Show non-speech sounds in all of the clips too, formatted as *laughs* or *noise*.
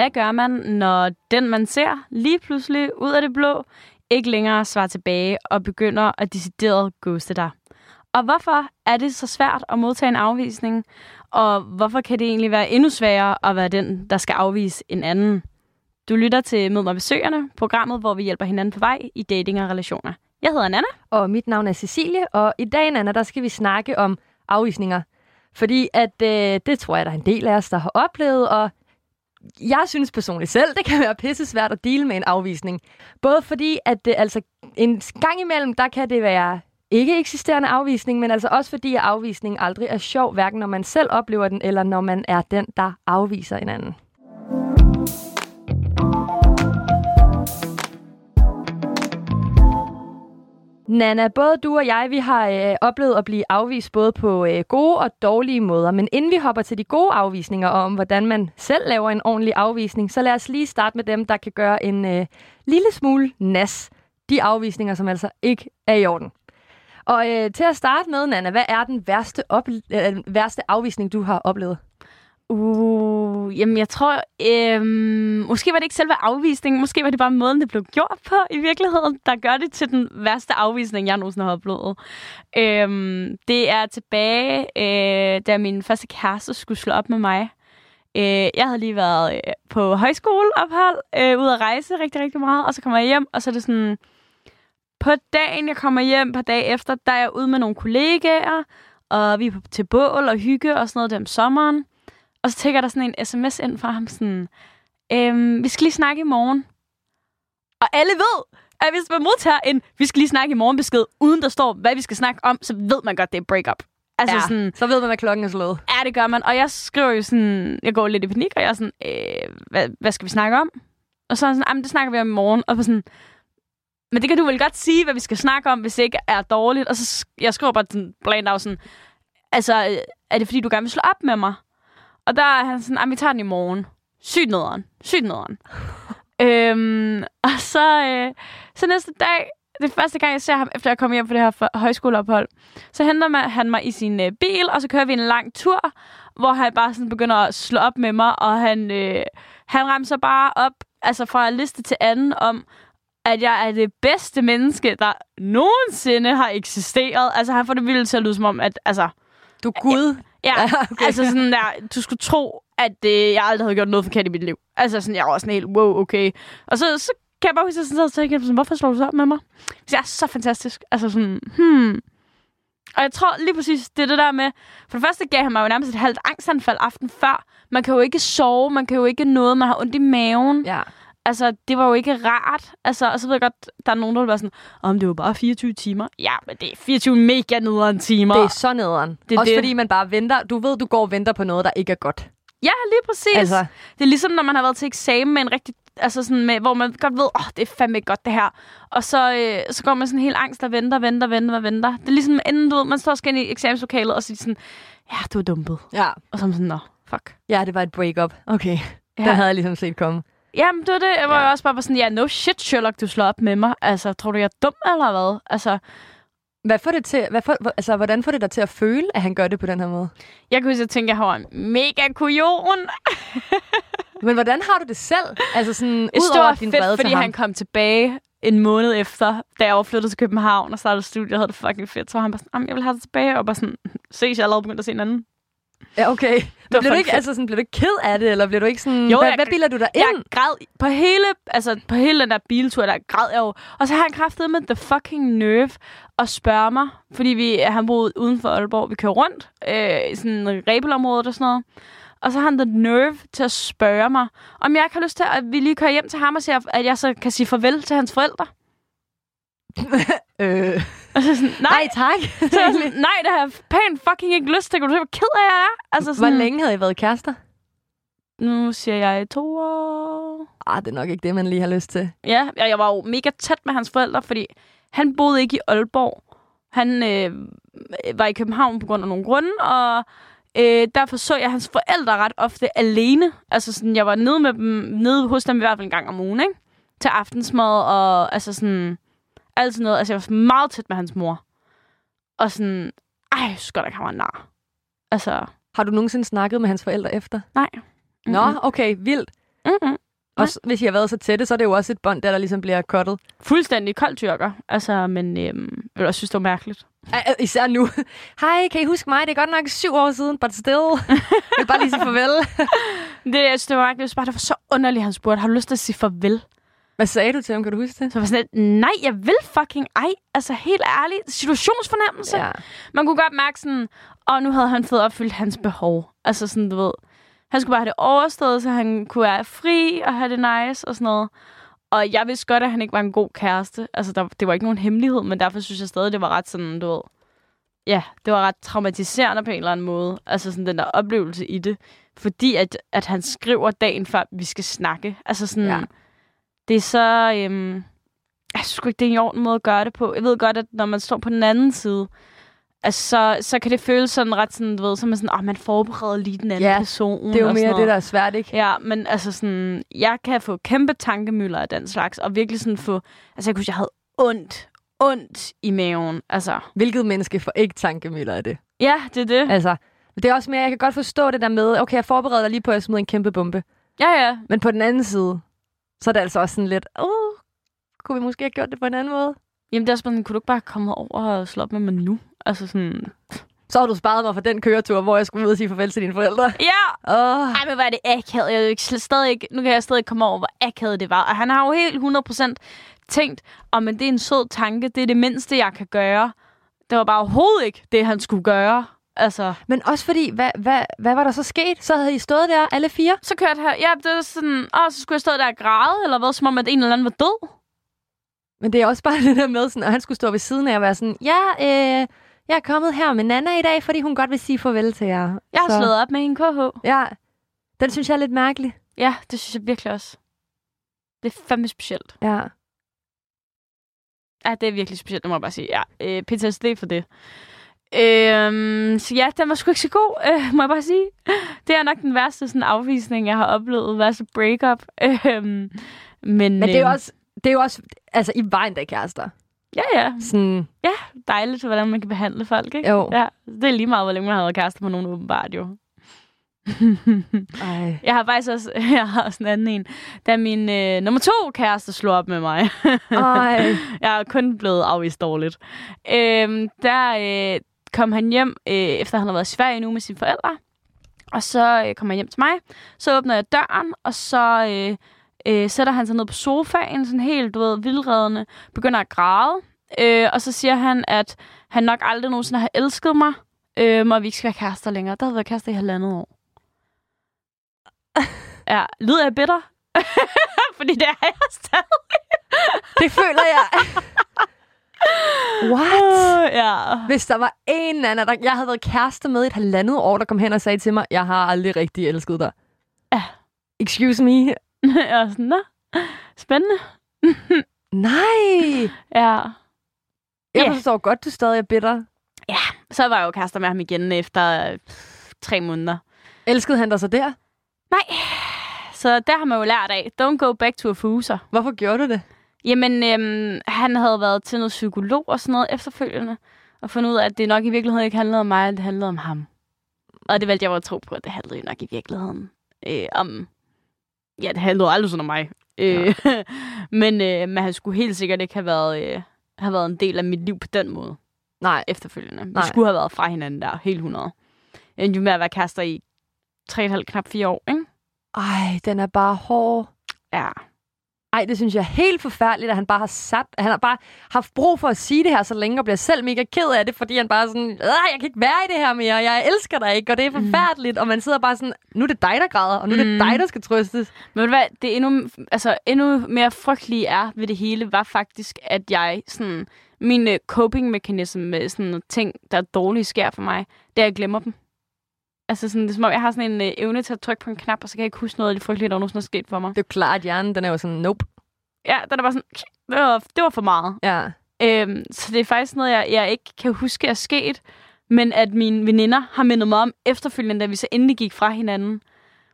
Hvad gør man, når den, man ser, lige pludselig ud af det blå, ikke længere svarer tilbage og begynder at decideret ghoste dig? Og hvorfor er det så svært at modtage en afvisning? Og hvorfor kan det egentlig være endnu sværere at være den, der skal afvise en anden? Du lytter til Mød mig besøgerne, programmet, hvor vi hjælper hinanden på vej i dating og relationer. Jeg hedder Nana. Og mit navn er Cecilie, og i dag, Nana, der skal vi snakke om afvisninger. Fordi at øh, det tror jeg, der er en del af os, der har oplevet, og jeg synes personligt selv, det kan være pisse svært at dele med en afvisning. Både fordi, at det, altså, en gang imellem, der kan det være ikke eksisterende afvisning, men altså også fordi, at afvisning aldrig er sjov, hverken når man selv oplever den, eller når man er den, der afviser en anden. Nana, både du og jeg, vi har øh, oplevet at blive afvist både på øh, gode og dårlige måder. Men inden vi hopper til de gode afvisninger og om, hvordan man selv laver en ordentlig afvisning, så lad os lige starte med dem, der kan gøre en øh, lille smule nas. De afvisninger, som altså ikke er i orden. Og øh, til at starte med, Nana, hvad er den værste, op- øh, værste afvisning, du har oplevet? Uh, jamen, jeg tror, øhm, måske var det ikke selve afvisningen, måske var det bare måden, det blev gjort på i virkeligheden, der gør det til den værste afvisning, jeg nogensinde har oplevet. Øhm, det er tilbage, øh, da min første kæreste skulle slå op med mig. Øh, jeg havde lige været øh, på højskoleophold, øh, ude at rejse rigtig, rigtig meget, og så kommer jeg hjem, og så er det sådan, på dagen, jeg kommer hjem, på dag efter, der er jeg ude med nogle kollegaer, og vi er på, til bål og hygge og sådan noget dem sommeren. Og så tænker der sådan en sms ind fra ham, sådan, øhm, vi skal lige snakke i morgen. Og alle ved, at hvis man modtager en, vi skal lige snakke i morgen besked, uden der står, hvad vi skal snakke om, så ved man godt, det er break-up. Altså ja, sådan, så ved man, at klokken er slået. Ja, det gør man. Og jeg skriver jo sådan, jeg går lidt i panik, og jeg er sådan, øh, hvad, hvad skal vi snakke om? Og så er sådan, det snakker vi om i morgen. Og så sådan, men det kan du vel godt sige, hvad vi skal snakke om, hvis det ikke er dårligt. Og så jeg skriver bare sådan, blandt af sådan, altså, er det fordi, du gerne vil slå op med mig? Og der er han sådan, vi tager den i morgen. Sygt nederen. Sygt nederen. *laughs* øhm, og så, øh, så næste dag, det første gang, jeg ser ham, efter jeg kom hjem fra det her højskoleophold, så henter man, han mig i sin øh, bil, og så kører vi en lang tur, hvor han bare sådan begynder at slå op med mig, og han, øh, han rammer bare op, altså fra liste til anden, om, at jeg er det bedste menneske, der nogensinde har eksisteret. Altså, han får det vildt til at lyde som om, at altså... Du er Gud. Ja, *laughs* okay. altså sådan der, du skulle tro, at øh, jeg aldrig havde gjort noget forkert i mit liv. Altså sådan, jeg var sådan helt, wow, okay. Og så, så kan jeg bare huske, at jeg sådan, tænkte, hvorfor slår du så op med mig? Det er så fantastisk. Altså sådan, hmm. Og jeg tror lige præcis, det er det der med, for det første gav han mig jo nærmest et halvt angstanfald aften før. Man kan jo ikke sove, man kan jo ikke noget, man har ondt i maven. Ja altså, det var jo ikke rart. Altså, og så ved jeg godt, der er nogen, der vil være sådan, om det var bare 24 timer. Ja, men det er 24 mega nederen timer. Det er så nederen. Det er Også det. fordi man bare venter. Du ved, du går og venter på noget, der ikke er godt. Ja, lige præcis. Altså. Det er ligesom, når man har været til eksamen med en rigtig altså sådan med, hvor man godt ved, åh, oh, det er fandme godt det her. Og så, øh, så går man sådan helt angst og venter, venter, venter, venter. Det er ligesom, inden du ved, man står skal ind i eksamenslokalet og siger sådan, ja, du er dumpet. Ja. Og så er man sådan, nå, fuck. Ja, det var et break-up. Okay. Ja. Der havde jeg ligesom set komme. Jamen, det var det. Jeg var ja. også bare sådan, ja, no shit, Sherlock, du slår op med mig. Altså, tror du, jeg er dum eller hvad? Altså, hvad får det til, hvad får, altså, hvordan får det dig til at føle, at han gør det på den her måde? Jeg kunne så tænke, at han var en mega kujon. *laughs* Men hvordan har du det selv? Altså sådan, ud over din fedt, fordi han kom tilbage en måned efter, da jeg overflyttede til København og startede studiet, havde det fucking fedt. Så var han bare sådan, jeg vil have det tilbage, og bare sådan, ses, jeg allerede begyndt at se en anden. Ja, okay. Men bliver du, ikke, altså sådan, bliver du ikke ked af det, eller bliver du ikke sådan... Jo, hvad, jeg, hvad bilder du dig ind? Jeg græd på hele, altså, på hele den der biltur, der græd jeg jo. Og så har han kraftet med the fucking nerve at spørge mig, fordi vi, han boede uden for Aalborg. Vi kører rundt øh, i sådan en rebelområde og sådan noget. Og så har han the nerve til at spørge mig, om jeg ikke har lyst til, at vi lige kører hjem til ham og siger, at jeg så kan sige farvel til hans forældre. *laughs* øh... *laughs* Og så sådan, nej, nej tak. så sådan, *laughs* nej, det har jeg pænt fucking ikke lyst til. Kan du se, hvor ked af jeg er? Altså sådan, hvor længe havde I været kærester? Nu siger jeg to år. Ah, det er nok ikke det, man lige har lyst til. Ja, jeg var jo mega tæt med hans forældre, fordi han boede ikke i Aalborg. Han øh, var i København på grund af nogle grunde, og øh, derfor så jeg hans forældre ret ofte alene. Altså sådan, jeg var nede med dem, nede hos dem i hvert fald en gang om ugen, ikke? Til aftensmad, og altså sådan altid noget. Altså, jeg var meget tæt med hans mor. Og sådan, ej, så godt, at han var nar. Altså... Har du nogensinde snakket med hans forældre efter? Nej. Mm-hmm. Nå, okay, vildt. Mm-hmm. Også hvis I har været så tætte, så er det jo også et bånd, der, der ligesom bliver cuttet. Fuldstændig kold tyrker. Altså, men øhm, jeg også synes, det var mærkeligt. Ej, Især nu. *laughs* Hej, kan I huske mig? Det er godt nok syv år siden, but still. jeg vil bare lige sige farvel. *laughs* Det, jeg synes, det var mærkeligt. Jeg bare, det var så underligt, han spurgte. Har du lyst til at sige farvel? Hvad sagde du til ham? Kan du huske det? Så var sådan lidt, nej, jeg vil fucking ej. Altså, helt ærligt. Situationsfornemmelse. Ja. Man kunne godt mærke sådan, og nu havde han fået opfyldt hans behov. Altså sådan, du ved. Han skulle bare have det overstået, så han kunne være fri og have det nice og sådan noget. Og jeg vidste godt, at han ikke var en god kæreste. Altså, der, det var ikke nogen hemmelighed, men derfor synes jeg stadig, det var ret sådan, du ved... Ja, det var ret traumatiserende på en eller anden måde. Altså sådan den der oplevelse i det. Fordi at, at han skriver dagen før, vi skal snakke. Altså sådan... Ja. Det er så... Øhm, jeg synes ikke, det er en orden måde at gøre det på. Jeg ved godt, at når man står på den anden side, altså, så, så kan det føles sådan ret sådan, du ved, så er man sådan, åh, man forbereder lige den anden Ja, person. Det er jo og mere det, der er svært, ikke? Ja, men altså sådan, jeg kan få kæmpe tankemøller af den slags, og virkelig sådan få, altså jeg kunne jeg havde ondt, ondt i maven, altså. Hvilket menneske får ikke tankemøller af det? Ja, det er det. Altså, det er også mere, jeg kan godt forstå det der med, okay, jeg forbereder dig lige på, at jeg smider en kæmpe bombe. Ja, ja. Men på den anden side, så er det altså også sådan lidt, uh, kunne vi måske have gjort det på en anden måde? Jamen det er også sådan, kunne du ikke bare komme over og slå op med mig nu? Altså sådan, Så har du sparet mig for den køretur, hvor jeg skulle ud og sige farvel til dine forældre. ja, Åh, Ej, men hvor er det akavet. Jeg ikke, stadig ikke, nu kan jeg stadig komme over, hvor akavet det var. Og han har jo helt 100% tænkt, om men det er en sød tanke, det er det mindste, jeg kan gøre. Det var bare overhovedet ikke det, han skulle gøre. Altså, Men også fordi, hvad, hvad, hvad var der så sket? Så havde I stået der, alle fire? så kørte jeg, ja, det var sådan, åh, så skulle jeg stå der og græde, eller hvad, som om, at en eller anden var død. Men det er også bare *laughs* det der med, sådan, at han skulle stå ved siden af og være sådan, ja, øh, jeg er kommet her med Nana i dag, fordi hun godt vil sige farvel til jer. Jeg har Så- slået op med en KH. Ja, den synes jeg er lidt mærkelig. Ja, det synes jeg virkelig også. Det er fandme specielt. Ja. Ja, det er virkelig specielt, det må jeg bare sige. Ja, øh, PTSD for det. Øhm, så ja, den var sgu ikke så god, øh, må jeg bare sige. Det er nok den værste sådan, afvisning, jeg har oplevet. Værste breakup. Øhm, men, Men det er jo øhm, også, det er jo også, altså, I var endda kærester. Ja, ja. Sådan, Dejligt, hvordan man kan behandle folk, ikke? Jo. Ja, det er lige meget, hvor længe man har været kærester med nogen, åbenbart jo. ej. jeg har faktisk også, *laughs* jeg har også en anden en. Da min øh, nummer to kæreste slog op med mig. Ej. *laughs* Jeg er kun blevet afvist dårligt. Øhm, der øh, kom han hjem, øh, efter han havde været i Sverige nu med sine forældre. Og så øh, kom han hjem til mig. Så åbner jeg døren, og så øh, øh, sætter han sig ned på sofaen, sådan helt, du ved, vildredende, begynder at græde. Øh, og så siger han, at han nok aldrig nogensinde har elsket mig, øh, og vi ikke skal være kærester længere. Der havde vi været kærester i halvandet år. Ja, lyder jeg bitter? *laughs* Fordi det er jeg stadig. Det føler jeg. *laughs* What? Uh, ja. Hvis der var en anden, der jeg havde været kæreste med i et halvandet år, der kom hen og sagde til mig, jeg har aldrig rigtig elsket dig. Ja. Excuse me? *laughs* Jeg var sådan, nå, spændende. *laughs* Nej! Ja. Jeg Ja. forstår godt, du stadig er bitter. Så var jeg jo kærester med ham igen efter øh, tre måneder. Elskede han dig så der? Nej. Så der har man jo lært af, don't go back to a fuser. Hvorfor gjorde du det? Jamen, øhm, han havde været til noget psykolog og sådan noget efterfølgende, og fundet ud af, at det nok i virkeligheden ikke handlede om mig, det handlede om ham. Og det valgte jeg jo at tro på, at det handlede jo nok i virkeligheden øh, om... Ja, det handlede aldrig sådan om mig. Øh, *laughs* men, øh, men han skulle helt sikkert ikke have været, øh, have været en del af mit liv på den måde Nej. efterfølgende. Vi Nej. skulle have været fra hinanden der, helt 100. Jeg endte jo med at være kærester i 3,5, knap 4 år, ikke? Ej, den er bare hård. Ja. Ej, det synes jeg er helt forfærdeligt, at han bare har sat, han har bare haft brug for at sige det her så længe, og bliver selv mega ked af det, fordi han bare er sådan, "Øh, jeg kan ikke være i det her mere, jeg elsker dig ikke, og det er forfærdeligt, og man sidder bare sådan, nu er det dig, der græder, og nu er det Mm. dig, der skal trøstes. Men hvad, det endnu, altså, endnu mere frygtelige er ved det hele, var faktisk, at jeg sådan, min øh, coping mechanism med sådan ting, der er dårlige sker for mig, det er, at jeg glemmer dem. Altså sådan, det er som om, jeg har sådan en øh, evne til at trykke på en knap, og så kan jeg ikke huske noget af det frygtelige, der nogensinde er sket for mig. Det er jo klart, hjernen, den er jo sådan, nope. Ja, den er bare sådan, det var, det var for meget. Ja. Øhm, så det er faktisk noget, jeg, jeg ikke kan huske er sket, men at mine veninder har mindet mig om efterfølgende, da vi så endelig gik fra hinanden.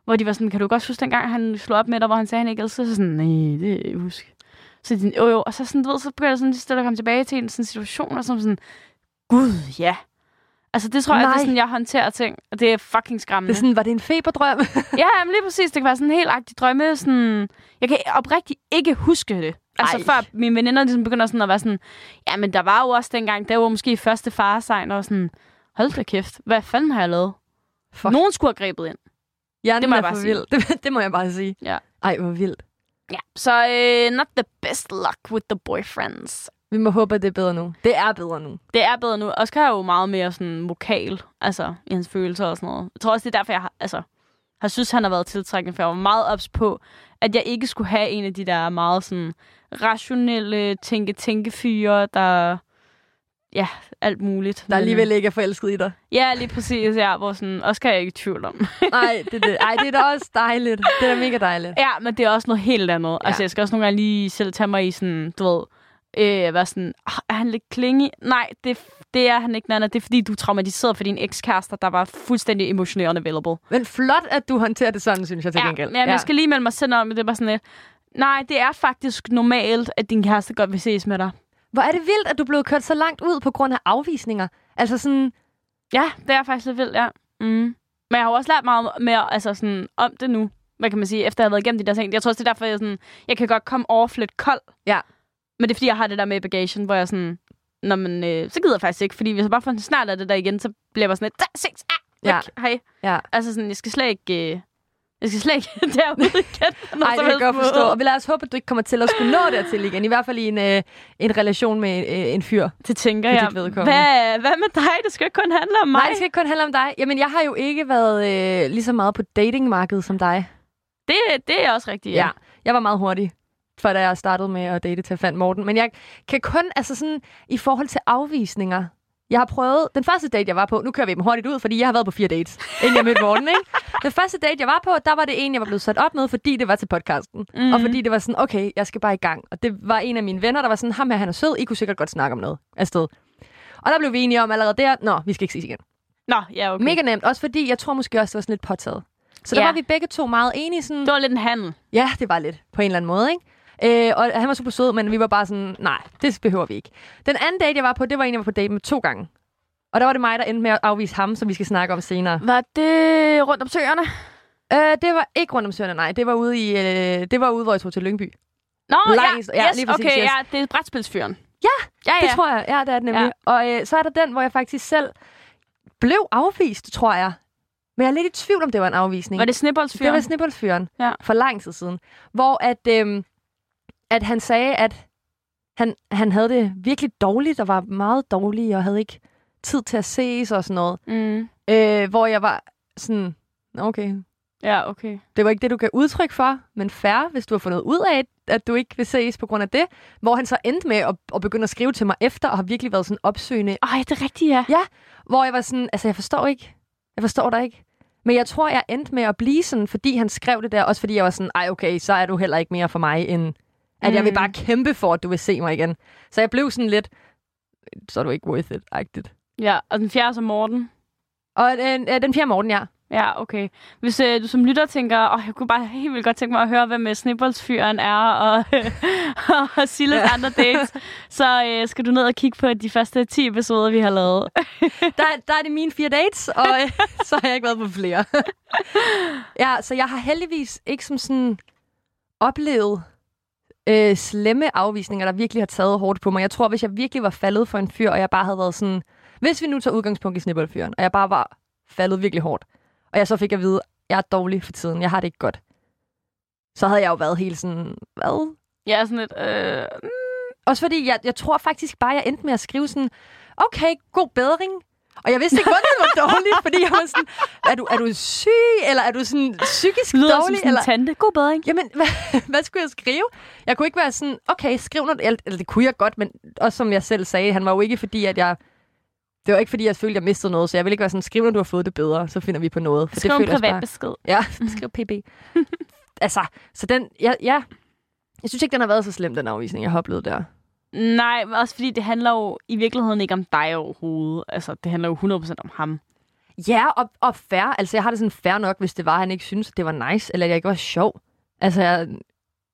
Hvor de var sådan, kan du godt huske dengang, han slog op med dig, hvor han sagde, han ikke elskede? Så sådan, nej, det kan jeg huske. Så de, jo, jo. Og så, sådan, du ved, så begynder jeg sådan lige stille at komme tilbage til en sådan situation, og så sådan, gud, ja. Altså, det tror jeg, det er Nej. sådan, jeg håndterer ting. Og det er fucking skræmmende. Det er sådan, var det en feberdrøm? *laughs* Ja, men lige præcis. Det kan være sådan en helt agtig drømme. Sådan... Jeg kan oprigtigt ikke huske det. Altså Ej. før mine veninder ligesom begynder sådan at være sådan, ja, men der var jo også dengang, der var måske første faresegn, og sådan, hold da kæft, hvad fanden har jeg lavet? Fuck. Nogen skulle have grebet ind. Hjernen Det må jeg bare sige. *laughs* Det, det må jeg bare sige. Ja. Ej, hvor vildt. Ja. Så uh, not the best luck with the boyfriends. Vi må håbe, at det er bedre nu. Det er bedre nu. Det er bedre nu. Oscar er jo meget mere sådan vokal, altså i hans følelser og sådan noget. Jeg tror også, det er derfor, jeg har, altså, har synes, han har været tiltrækkende, for jeg var meget ops på, at jeg ikke skulle have en af de der meget sådan rationelle tænke-tænke-fyre, der... Ja, alt muligt. Der alligevel ikke er forelsket i dig. Ja, lige præcis, ja, hvor sådan, Oscar er jeg ikke i tvivl om. *laughs* Nej, det, er det. Ej, det er da også dejligt. Det er da mega dejligt. ja, men det er også noget helt andet. Ja. Altså, Ja. jeg skal også nogle gange lige selv tage mig i sådan, du ved, øh, være sådan, "Ah, er han lidt klingig? Nej, det, det er han ikke, Nana. Det er, fordi du er traumatiseret for din ekskærester, der var fuldstændig emotionally unavailable. Men flot, at du håndterer det sådan, synes jeg til Ja, gengæld. men jeg skal lige melde mig selv om, det er bare sådan lidt, nej, det er faktisk normalt, at din kæreste godt vil ses med dig. Hvor er det vildt, at du blev kørt så langt ud på grund af afvisninger. Altså sådan, Ja, det er faktisk lidt vildt, ja. Mm. Men jeg har jo også lært meget mere altså sådan, om det nu, hvad kan man sige, efter jeg har været igennem de der ting. Jeg tror også, det er derfor, jeg, sådan, jeg kan godt komme off lidt kold. Ja. Men det er, fordi jeg har det der med bagagen, hvor jeg sådan, Nå, men, øh, så gider jeg faktisk ikke, fordi hvis jeg bare får en snart af det der igen, så bliver jeg bare sådan lidt, "Da, ses, ah, Ja. ja. hej. ja. Altså sådan, jeg skal slet ikke, øh, jeg skal slet ikke *laughs* derud igen. *laughs* Nej, det kan jeg godt forstå. Og vi lader os håbe, at du ikke kommer til at skulle nå dertil igen. I hvert fald i en, øh, en relation med øh, en fyr. Det tænker jeg. Hvad, hvad med dig? Det skal ikke kun handle om mig. Nej, det skal ikke kun handle om dig. Jamen, jeg har jo ikke været øh, lige så meget på datingmarkedet som dig. det, det er også rigtigt, Ja. Jeg var meget hurtig, før da jeg startede med at date til at fandt Morten. Men jeg kan kun, altså sådan, i forhold til afvisninger, jeg har prøvet, den første date, jeg var på, nu kører vi dem hurtigt ud, fordi jeg har været på fire dates, inden jeg mødte Morten, ikke? *laughs* Den første date, jeg var på, der var det en, jeg var blevet sat op med, fordi det var til podcasten. Mm. Mhm. Og fordi det var sådan, okay, jeg skal bare i gang. Og det var en af mine venner, der var sådan, ham her, han er sød, I kunne sikkert godt snakke om noget afsted. Og der blev vi enige om allerede der, nå, vi skal ikke ses igen. Nå, ja, okay. Mega nemt, også fordi jeg tror måske også, det var sådan lidt påtaget. Så der Ja. var vi begge to meget enige. Sådan, Det var lidt en handel. Ja, det var lidt på en eller anden måde, ikke? Øh, og han var super sød, men vi var bare sådan, nej, det behøver vi ikke. Den anden date, jeg var på, det var en, jeg var på date med to gange. Og der var det mig, der endte med at afvise ham, som vi skal snakke om senere. Var det rundt om søerne? Øh, det var ikke rundt om søerne, nej. Det var ude i, øh, det var ude, hvor jeg tog til Lyngby. Nå, Langs- ja, ja, yes, lige præcis, okay, yes. ja, det er brætspilsfyren. Ja, ja, ja. Det tror jeg, ja, det er det nemlig. Ja. Og øh, så er der den, hvor jeg faktisk selv blev afvist, tror jeg. Men jeg er lidt i tvivl, om det var en afvisning. Var det snibboldsfyren? Det var snibboldsfyren Ja. for lang tid siden. Hvor at, øhm, at han sagde, at han, han havde det virkelig dårligt, og var meget dårlig, og havde ikke tid til at ses og sådan noget. Mm. Øh, hvor jeg var sådan, "Nå, okay, Ja, okay. det var ikke det, du gav udtryk for, men fair, hvis du har fundet ud af, at du ikke vil ses på grund af det. Hvor han så endte med at, at begynde at skrive til mig efter, og har virkelig været sådan opsøgende. Ej, det er rigtigt, ja. Hvor jeg var sådan, altså jeg forstår ikke, jeg forstår dig ikke. Men jeg tror, jeg endte med at blive sådan, fordi han skrev det der, også fordi jeg var sådan, ej okay, så er du heller ikke mere for mig, end at mm. jeg vil Mm. bare kæmpe for, at du vil se mig igen. Så jeg blev sådan lidt, så er du ikke worth it-agtigt. Ja, og den fjerde som Morten. Og øh, øh, den fjerde morgen, ja. Ja, okay. Hvis øh, du som lytter tænker, åh, jeg kunne bare helt vildt godt tænke mig at høre, hvad med snibboldsfyren er, og, *laughs* og Silles Ja. ja. andre dates, så øh, skal du ned og kigge på de første 10 episoder, vi har lavet. *laughs* Der, der er det mine fire dates, og øh, så har jeg ikke været på flere. *laughs* ja, så jeg har heldigvis ikke som sådan oplevet øh, slemme afvisninger, der virkelig har taget hårdt på mig. Jeg tror, hvis jeg virkelig var faldet for en fyr, og jeg bare havde været sådan... Hvis vi nu tager udgangspunkt i snibboldfyren, og jeg bare var faldet virkelig hårdt, og jeg så fik at vide, jeg er dårlig for tiden, jeg har det ikke godt, så havde jeg jo været helt sådan, hvad? Ja, sådan lidt, øh, Også fordi, jeg, jeg tror faktisk bare, jeg endte med at skrive sådan, okay, god bedring. Og jeg vidste ikke, hvor det var dårligt, fordi jeg var sådan, er du, er du syg, eller er du sådan psykisk lyder dårlig? sådan Eller? en tante. God bedring. Jamen, hvad, *laughs* hvad skulle jeg skrive? Jeg kunne ikke være sådan, okay, skriv noget, eller, eller det kunne jeg godt, men også som jeg selv sagde, han var jo ikke fordi, at jeg, det var ikke fordi, jeg følte, at jeg mistede noget, så jeg ville ikke være sådan, skriv når du har fået det bedre, så finder vi på noget. For Skriv en føler jeg privat bare- besked. Ja, skriv pb. altså, så den, ja, ja, jeg synes ikke, den har været så slem, den afvisning, jeg har oplevet der. Nej, men også fordi det handler jo i virkeligheden ikke om dig overhovedet. Altså, det handler jo 100% om ham. Ja, og, og fair. Altså, jeg har det sådan fair nok, hvis det var, at han ikke synes, det var nice, eller at jeg ikke var sjov. Altså, jeg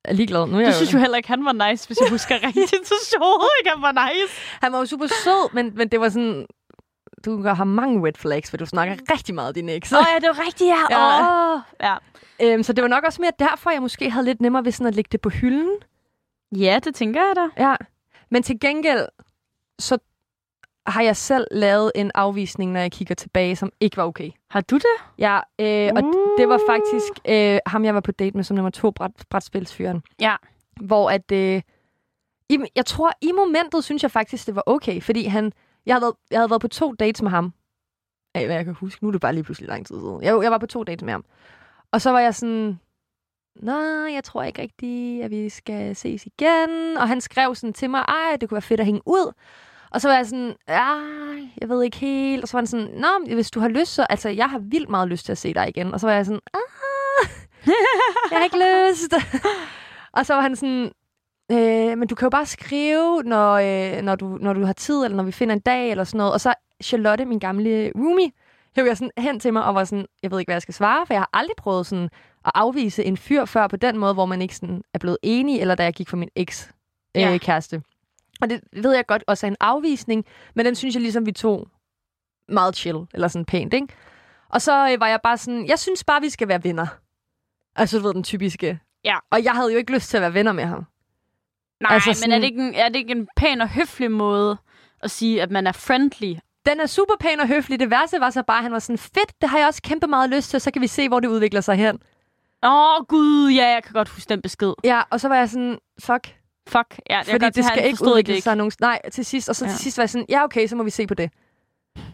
er ligeglad. Nu er jeg Du synes jo heller ikke, han var nice, hvis jeg husker *laughs* rigtigt. Synes overhovedet ikke, han var nice. Han var jo super sød, men, men det var sådan... du har mange red flags, for du snakker rigtig meget af din eks. Åh oh, ja, det var rigtigt, ja. Ja. Åh. ja. Øhm, så det var nok også mere derfor, jeg måske havde lidt nemmere ved sådan at lægge det på hylden. Ja, det tænker jeg da. Ja. Men til gengæld, så har jeg selv lavet en afvisning, når jeg kigger tilbage, som ikke var okay. Har du det? Ja, øh, og det var faktisk øh, ham, jeg var på date med som nummer to, bræt, brætspilsfyren. Ja. Hvor at, øh, i, jeg tror, i momentet synes jeg faktisk, det var okay, fordi han, jeg havde, været, jeg havde været på to dates med ham. Af hvad jeg kan huske. Nu er det bare lige pludselig lang tid siden. Jeg, jeg var på to dates med ham. Og så var jeg sådan, nej, jeg tror ikke rigtigt, at vi skal ses igen. Og han skrev sådan til mig, ej, det kunne være fedt at hænge ud. Og så var jeg sådan, ej, jeg ved ikke helt. Og så var han sådan, nå, hvis du har lyst, så... Altså, jeg har vildt meget lyst til at se dig igen. Og så var jeg sådan, ah, *laughs* jeg har ikke lyst. *laughs* og så var han sådan, øh, men du kan jo bare skrive, når, øh, når, du, når du har tid, eller når vi finder en dag, eller sådan noget. Og så Charlotte, min gamle roomie, hævde jeg sådan hen til mig og var sådan, jeg ved ikke, hvad jeg skal svare, for jeg har aldrig prøvet sådan at afvise en fyr før på den måde, hvor man ikke sådan er blevet enig, eller da jeg gik for min eks øh, Ja. kæreste. Og det ved jeg godt også er en afvisning, men den synes jeg ligesom, vi tog meget chill, eller sådan pænt, ikke? Og så øh, var jeg bare sådan, jeg synes bare, vi skal være venner. Altså, du ved, den typiske. Ja. Og jeg havde jo ikke lyst til at være venner med ham. Nej, Altså altså, men er sådan- det, ikke en, er det ikke en pæn og høflig måde at sige, at man er friendly? Den er super pæn og høflig. Det værste var så bare, at han var sådan, fedt, det har jeg også kæmpe meget lyst til, så kan vi se, hvor det udvikler sig hen. Åh, oh, gud, ja, jeg kan godt huske den besked. Ja, og så var jeg sådan, fuck. Fuck, ja, kan fordi det skal ikke udvikle det sig nogen... Nej, til sidst. Og så ja. Til sidst var jeg sådan, ja okay, så må vi se på det.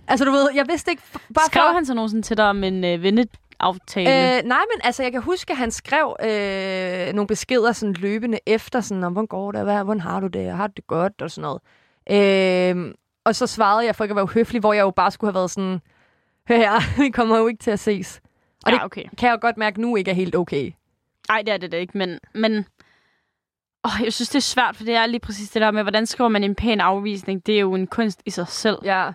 Altså du ved, jeg vidste ikke... Bare Skrev for, han så nogensinde til dig om en øh, venneaftale? Øh, nej, men altså, jeg kan huske, at han skrev øh, nogle beskeder sådan løbende efter, sådan, om, hvordan går det, hvad, hvordan har du det, har du det godt, og sådan noget. Øh, og så svarede jeg, for ikke at være uhøflig, hvor jeg jo bare skulle have været sådan, hør her, *laughs* vi kommer jo ikke til at ses. Og ja, det okay. kan jeg jo godt mærke nu ikke er helt okay. Nej, det er det da ikke, men... men åh, jeg synes, det er svært, for det er lige præcis det der med, hvordan skriver man en pæn afvisning? Det er jo en kunst i sig selv. Ja.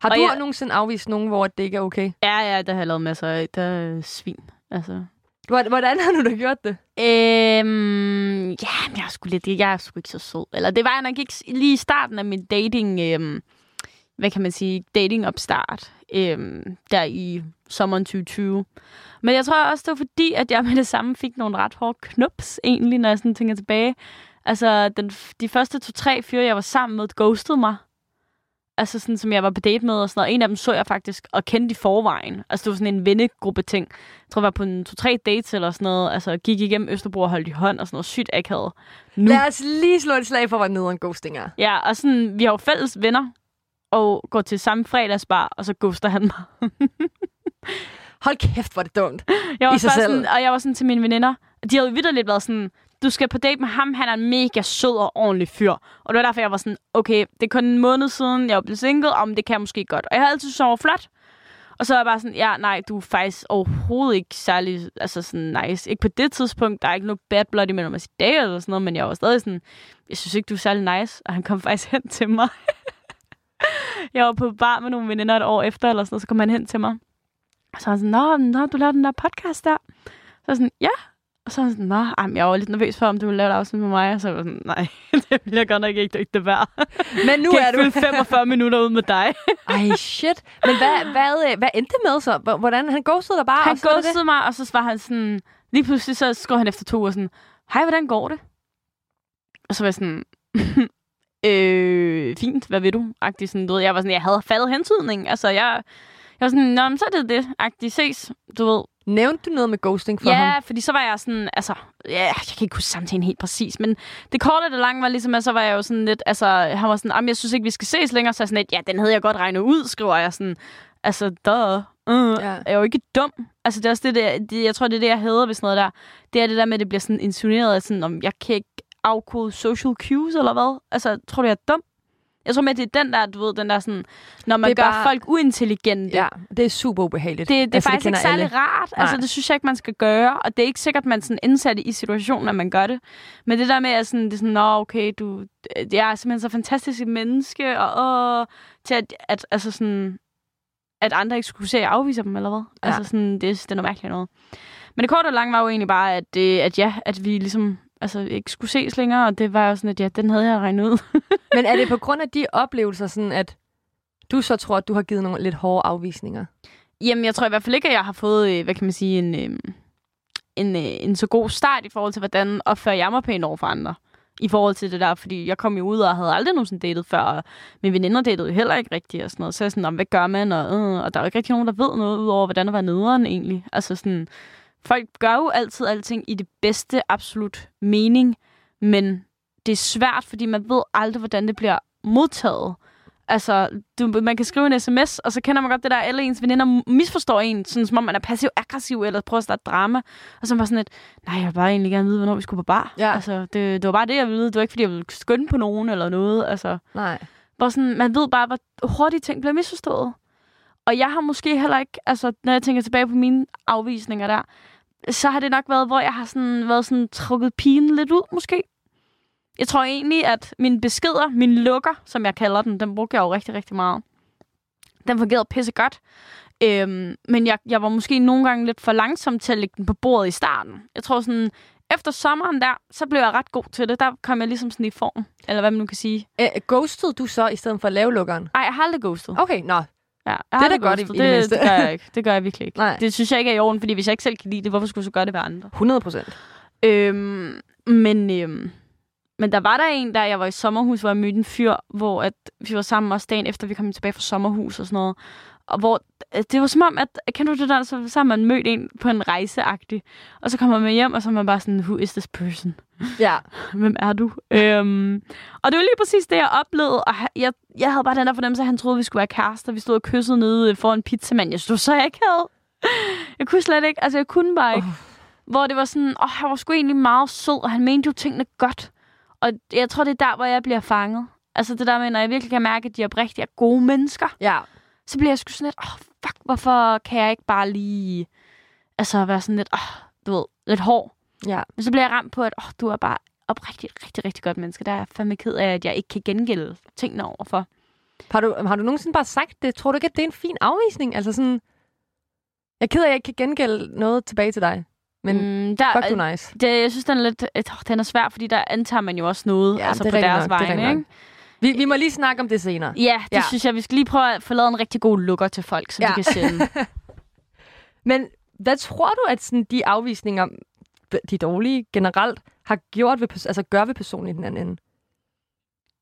Har Og du jeg- nogensinde afvist nogen, hvor det ikke er okay? Ja, ja, der har jeg lavet masser af. Der er svin, altså. Hvor- Hvordan har du da gjort det? Øhm, ja, men jeg er sgu lidt, jeg er sgu ikke så sød. Eller det var jeg nok ikke lige i starten af min dating, øhm, hvad kan man sige, dating opstart, øhm, der i sommeren 2020. Men jeg tror også, det var fordi, at jeg med det samme fik nogle ret hårde knups, egentlig, når jeg sådan tænker tilbage. Altså, den, de første to-tre fyre, jeg var sammen med, ghostede mig. Altså sådan, som jeg var på date med og sådan noget. En af dem så jeg faktisk og kendte i forvejen. Altså det var sådan en vennegruppe ting. Jeg tror, jeg var på en to-tre dates eller sådan noget. Altså gik igennem Østerbro og holdt i hånd og sådan noget sygt akavet. Nu. Lad os lige slå et slag for, hvor nederen ghosting er. Ja, og sådan, vi har jo fælles venner og går til samme fredagsbar, og så ghoster han mig. *laughs* Hold kæft, hvor det dumt. Jeg var I sig selv. Sådan, og jeg var sådan til mine veninder, de havde jo vidderligt været sådan, du skal på date med ham, han er en mega sød og ordentlig fyr. Og det var derfor, jeg var sådan, okay, det er kun en måned siden, jeg var blevet single, om det kan jeg måske godt. Og jeg har altid var flot. Og så er jeg bare sådan, ja, nej, du er faktisk overhovedet ikke særlig altså sådan nice. Ikke på det tidspunkt, der er ikke noget bad blood imellem os i dag eller sådan noget, men jeg var stadig sådan, jeg synes ikke, du er særlig nice. Og han kom faktisk *laughs* hen til mig. jeg var på bar med nogle veninder et år efter, eller sådan noget, så kom han hen til mig. Og så var han sådan, nå, nå, du lavede den der podcast der. Så var sådan, ja. Og så var han sådan, nå, ej, jeg var lidt nervøs for, om du ville lave et afsnit med mig. Og så var sådan, nej, *laughs* det vil jeg godt nok ikke, det ikke det værd. Men nu er du... fylde 45 minutter ud med dig. *laughs* Ej, shit. Men hvad, hvad, øh, hvad endte det med så? Hvordan? Han ghostede dig bare? Han og ghostede mig, og så var han sådan... Lige pludselig så skrev han efter to uger sådan... Hej, hvordan går det? Og så var jeg sådan... *laughs* øh, fint, hvad vil du? Agtig sådan, du ved, jeg var sådan, jeg havde faldet hentydning. Altså, jeg, jeg var sådan, nå, men så er det det. Agtig ses, du ved. Nævnte du noget med ghosting for ja, ham? fordi så var jeg sådan, altså, ja, jeg kan ikke huske samtalen helt præcis, men det korte og det lange var ligesom, at så var jeg jo sådan lidt, altså, han var sådan, jeg synes ikke, vi skal ses længere, så jeg sådan lidt, ja, den havde jeg godt regnet ud, skriver jeg sådan, altså, duh. Uh, Ja. ja. er jo ikke dum. Altså, det er også det, der, det, jeg tror, det er det, jeg hader ved sådan noget der. Det er det der med, at det bliver sådan insinueret, at sådan, om jeg kan ikke afkode social cues, eller hvad? Altså, tror du, jeg er dum? Jeg tror med, det er den der, du ved, den der sådan, når man Det gør bare- folk uintelligente. Ja, det er super ubehageligt. Det, det er Altså, faktisk ikke kender særlig alle. rart. Altså, Nej. det synes jeg ikke, man skal gøre. Og det er ikke sikkert, man sådan indsat i situationen, at man gør det. Men det der med, at sådan, det er sådan, Nå, okay, du, jeg er simpelthen så fantastisk et menneske, og åh, til at, at, altså sådan, at andre ikke skulle se, at jeg afviser dem, eller hvad? Ja. Altså sådan, det, det er noget mærkeligt noget. Men det korte og lange var jo egentlig bare, at, øh, at ja, at vi ligesom altså, ikke skulle ses længere, og det var jo sådan, at ja, den havde jeg regnet ud. *laughs* Men er det på grund af de oplevelser, sådan at du så tror, at du har givet nogle lidt hårde afvisninger? Jamen, jeg tror i hvert fald ikke, at jeg har fået, øh, hvad kan man sige, en, øh, en, øh, en så god start i forhold til, hvordan opfører jeg mig pænt over for andre. I forhold til det der, fordi jeg kom jo ud og havde aldrig nogensinde datet før, og mine veninder datede jo heller ikke rigtigt og sådan noget. Så jeg sådan, om, hvad gør man? Og, øh, og der er jo ikke rigtig nogen, der ved noget ud over, hvordan at være nederen egentlig. Altså sådan, folk gør jo altid alting i det bedste absolut mening, men det er svært, fordi man ved aldrig, hvordan det bliver modtaget. Altså, du, man kan skrive en sms, og så kender man godt det der, alle ens veninder misforstår en, sådan som om man er passiv-aggressiv, eller prøver at starte drama. Og så var sådan et, nej, jeg vil bare egentlig gerne vide, hvornår vi skulle på bar. Ja. Altså, det, det var bare det, jeg ville vide. Det var ikke, fordi jeg ville skynde på nogen eller noget. Altså, Nej. bare sådan, man ved bare, hvor hurtigt ting bliver misforstået. Og jeg har måske heller ikke, altså, når jeg tænker tilbage på mine afvisninger der, så har det nok været, hvor jeg har sådan, været sådan trukket pigen lidt ud, måske. Jeg tror egentlig, at mine beskeder, min lukker, som jeg kalder den, den brugte jeg jo rigtig, rigtig meget. Den fungerede pisse godt. Øhm, men jeg, jeg var måske nogle gange lidt for langsom til at lægge den på bordet i starten. Jeg tror sådan, efter sommeren der, så blev jeg ret god til det. Der kom jeg ligesom sådan i form, eller hvad man nu kan sige. Æ, ghostede du så i stedet for at lave lukkeren? Ej, jeg har aldrig ghostet. Okay, nå. Ja, jeg da har aldrig godt i- det det, det, gør jeg ikke. Det gør jeg virkelig ikke. Nej. Det synes jeg ikke er i orden, fordi hvis jeg ikke selv kan lide det, hvorfor skulle jeg så gøre det ved andre? 100 procent. Øhm, men, øhm, men der var der en, der jeg var i sommerhus, hvor jeg mødte en fyr, hvor at vi var sammen også dagen efter, vi kom tilbage fra sommerhus og sådan noget. Og hvor øh, det var som om, at kender du det der, så, så har man mødt en på en rejseagtig, og så kommer man hjem, og så er man bare sådan, who is this person? Ja. *laughs* Hvem er du? øhm, og det var lige præcis det, jeg oplevede. Og jeg, jeg havde bare den der fornemmelse, at han troede, vi skulle være kærester. Vi stod og kyssede nede foran pizzamand. Jeg stod så ikke havde. Jeg kunne slet ikke. Altså, jeg kunne bare ikke. Hvor det var sådan, åh, han var sgu egentlig meget sød, og han mente jo tingene godt. Og jeg tror, det er der, hvor jeg bliver fanget. Altså det der med, når jeg virkelig kan mærke, at de er oprigtigt er gode mennesker, Ja. så bliver jeg sgu sådan lidt, åh, fuck, hvorfor kan jeg ikke bare lige, altså være sådan lidt, åh, du ved, lidt hård. Ja. Men så bliver jeg ramt på, at åh, du er bare oprigtigt rigtig, rigtig godt menneske. Der er jeg fandme ked af, at jeg ikke kan gengælde tingene overfor. Har du, har du nogensinde bare sagt det? Tror du ikke, at det er en fin afvisning? Altså sådan... Jeg er ked af, at jeg ikke kan gengælde noget tilbage til dig. Men mm, der, fuck, du nice. det, jeg synes, den er lidt, øh, den er svær, fordi der antager man jo også noget Ja, altså på deres nok, det er Ikke? Vi, vi må lige snakke om det senere. Ja, det Ja. synes jeg. Vi skal lige prøve at få lavet en rigtig god lukker til folk, så Ja. de kan sende. *laughs* Men hvad tror du, at sådan, de afvisninger, de dårlige generelt, har gjort ved, altså gør ved personen i den anden ende?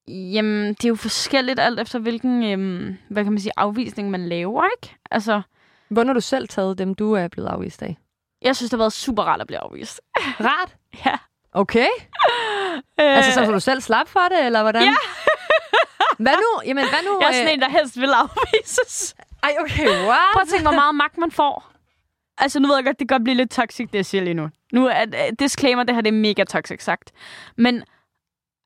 Jamen, det er jo forskelligt alt efter, hvilken øhm, hvad kan man sige, afvisning man laver, ikke? Altså, Hvordan har du selv taget dem, du er blevet afvist af? Jeg synes, det har været super rart at blive afvist. *laughs* Rart? Ja. Okay. Altså, så, du selv slap for det, eller hvordan? Ja. *laughs* hvad nu? Jamen, hvad nu? Jeg er sådan en, der helst vil afvises. Ej, okay, what? Prøv at tænke, hvor meget magt man får. Altså, nu ved jeg godt, det kan godt blive lidt toxic, det jeg siger lige nu. Nu er uh, disclaimer, det her det er mega toxic sagt. Men,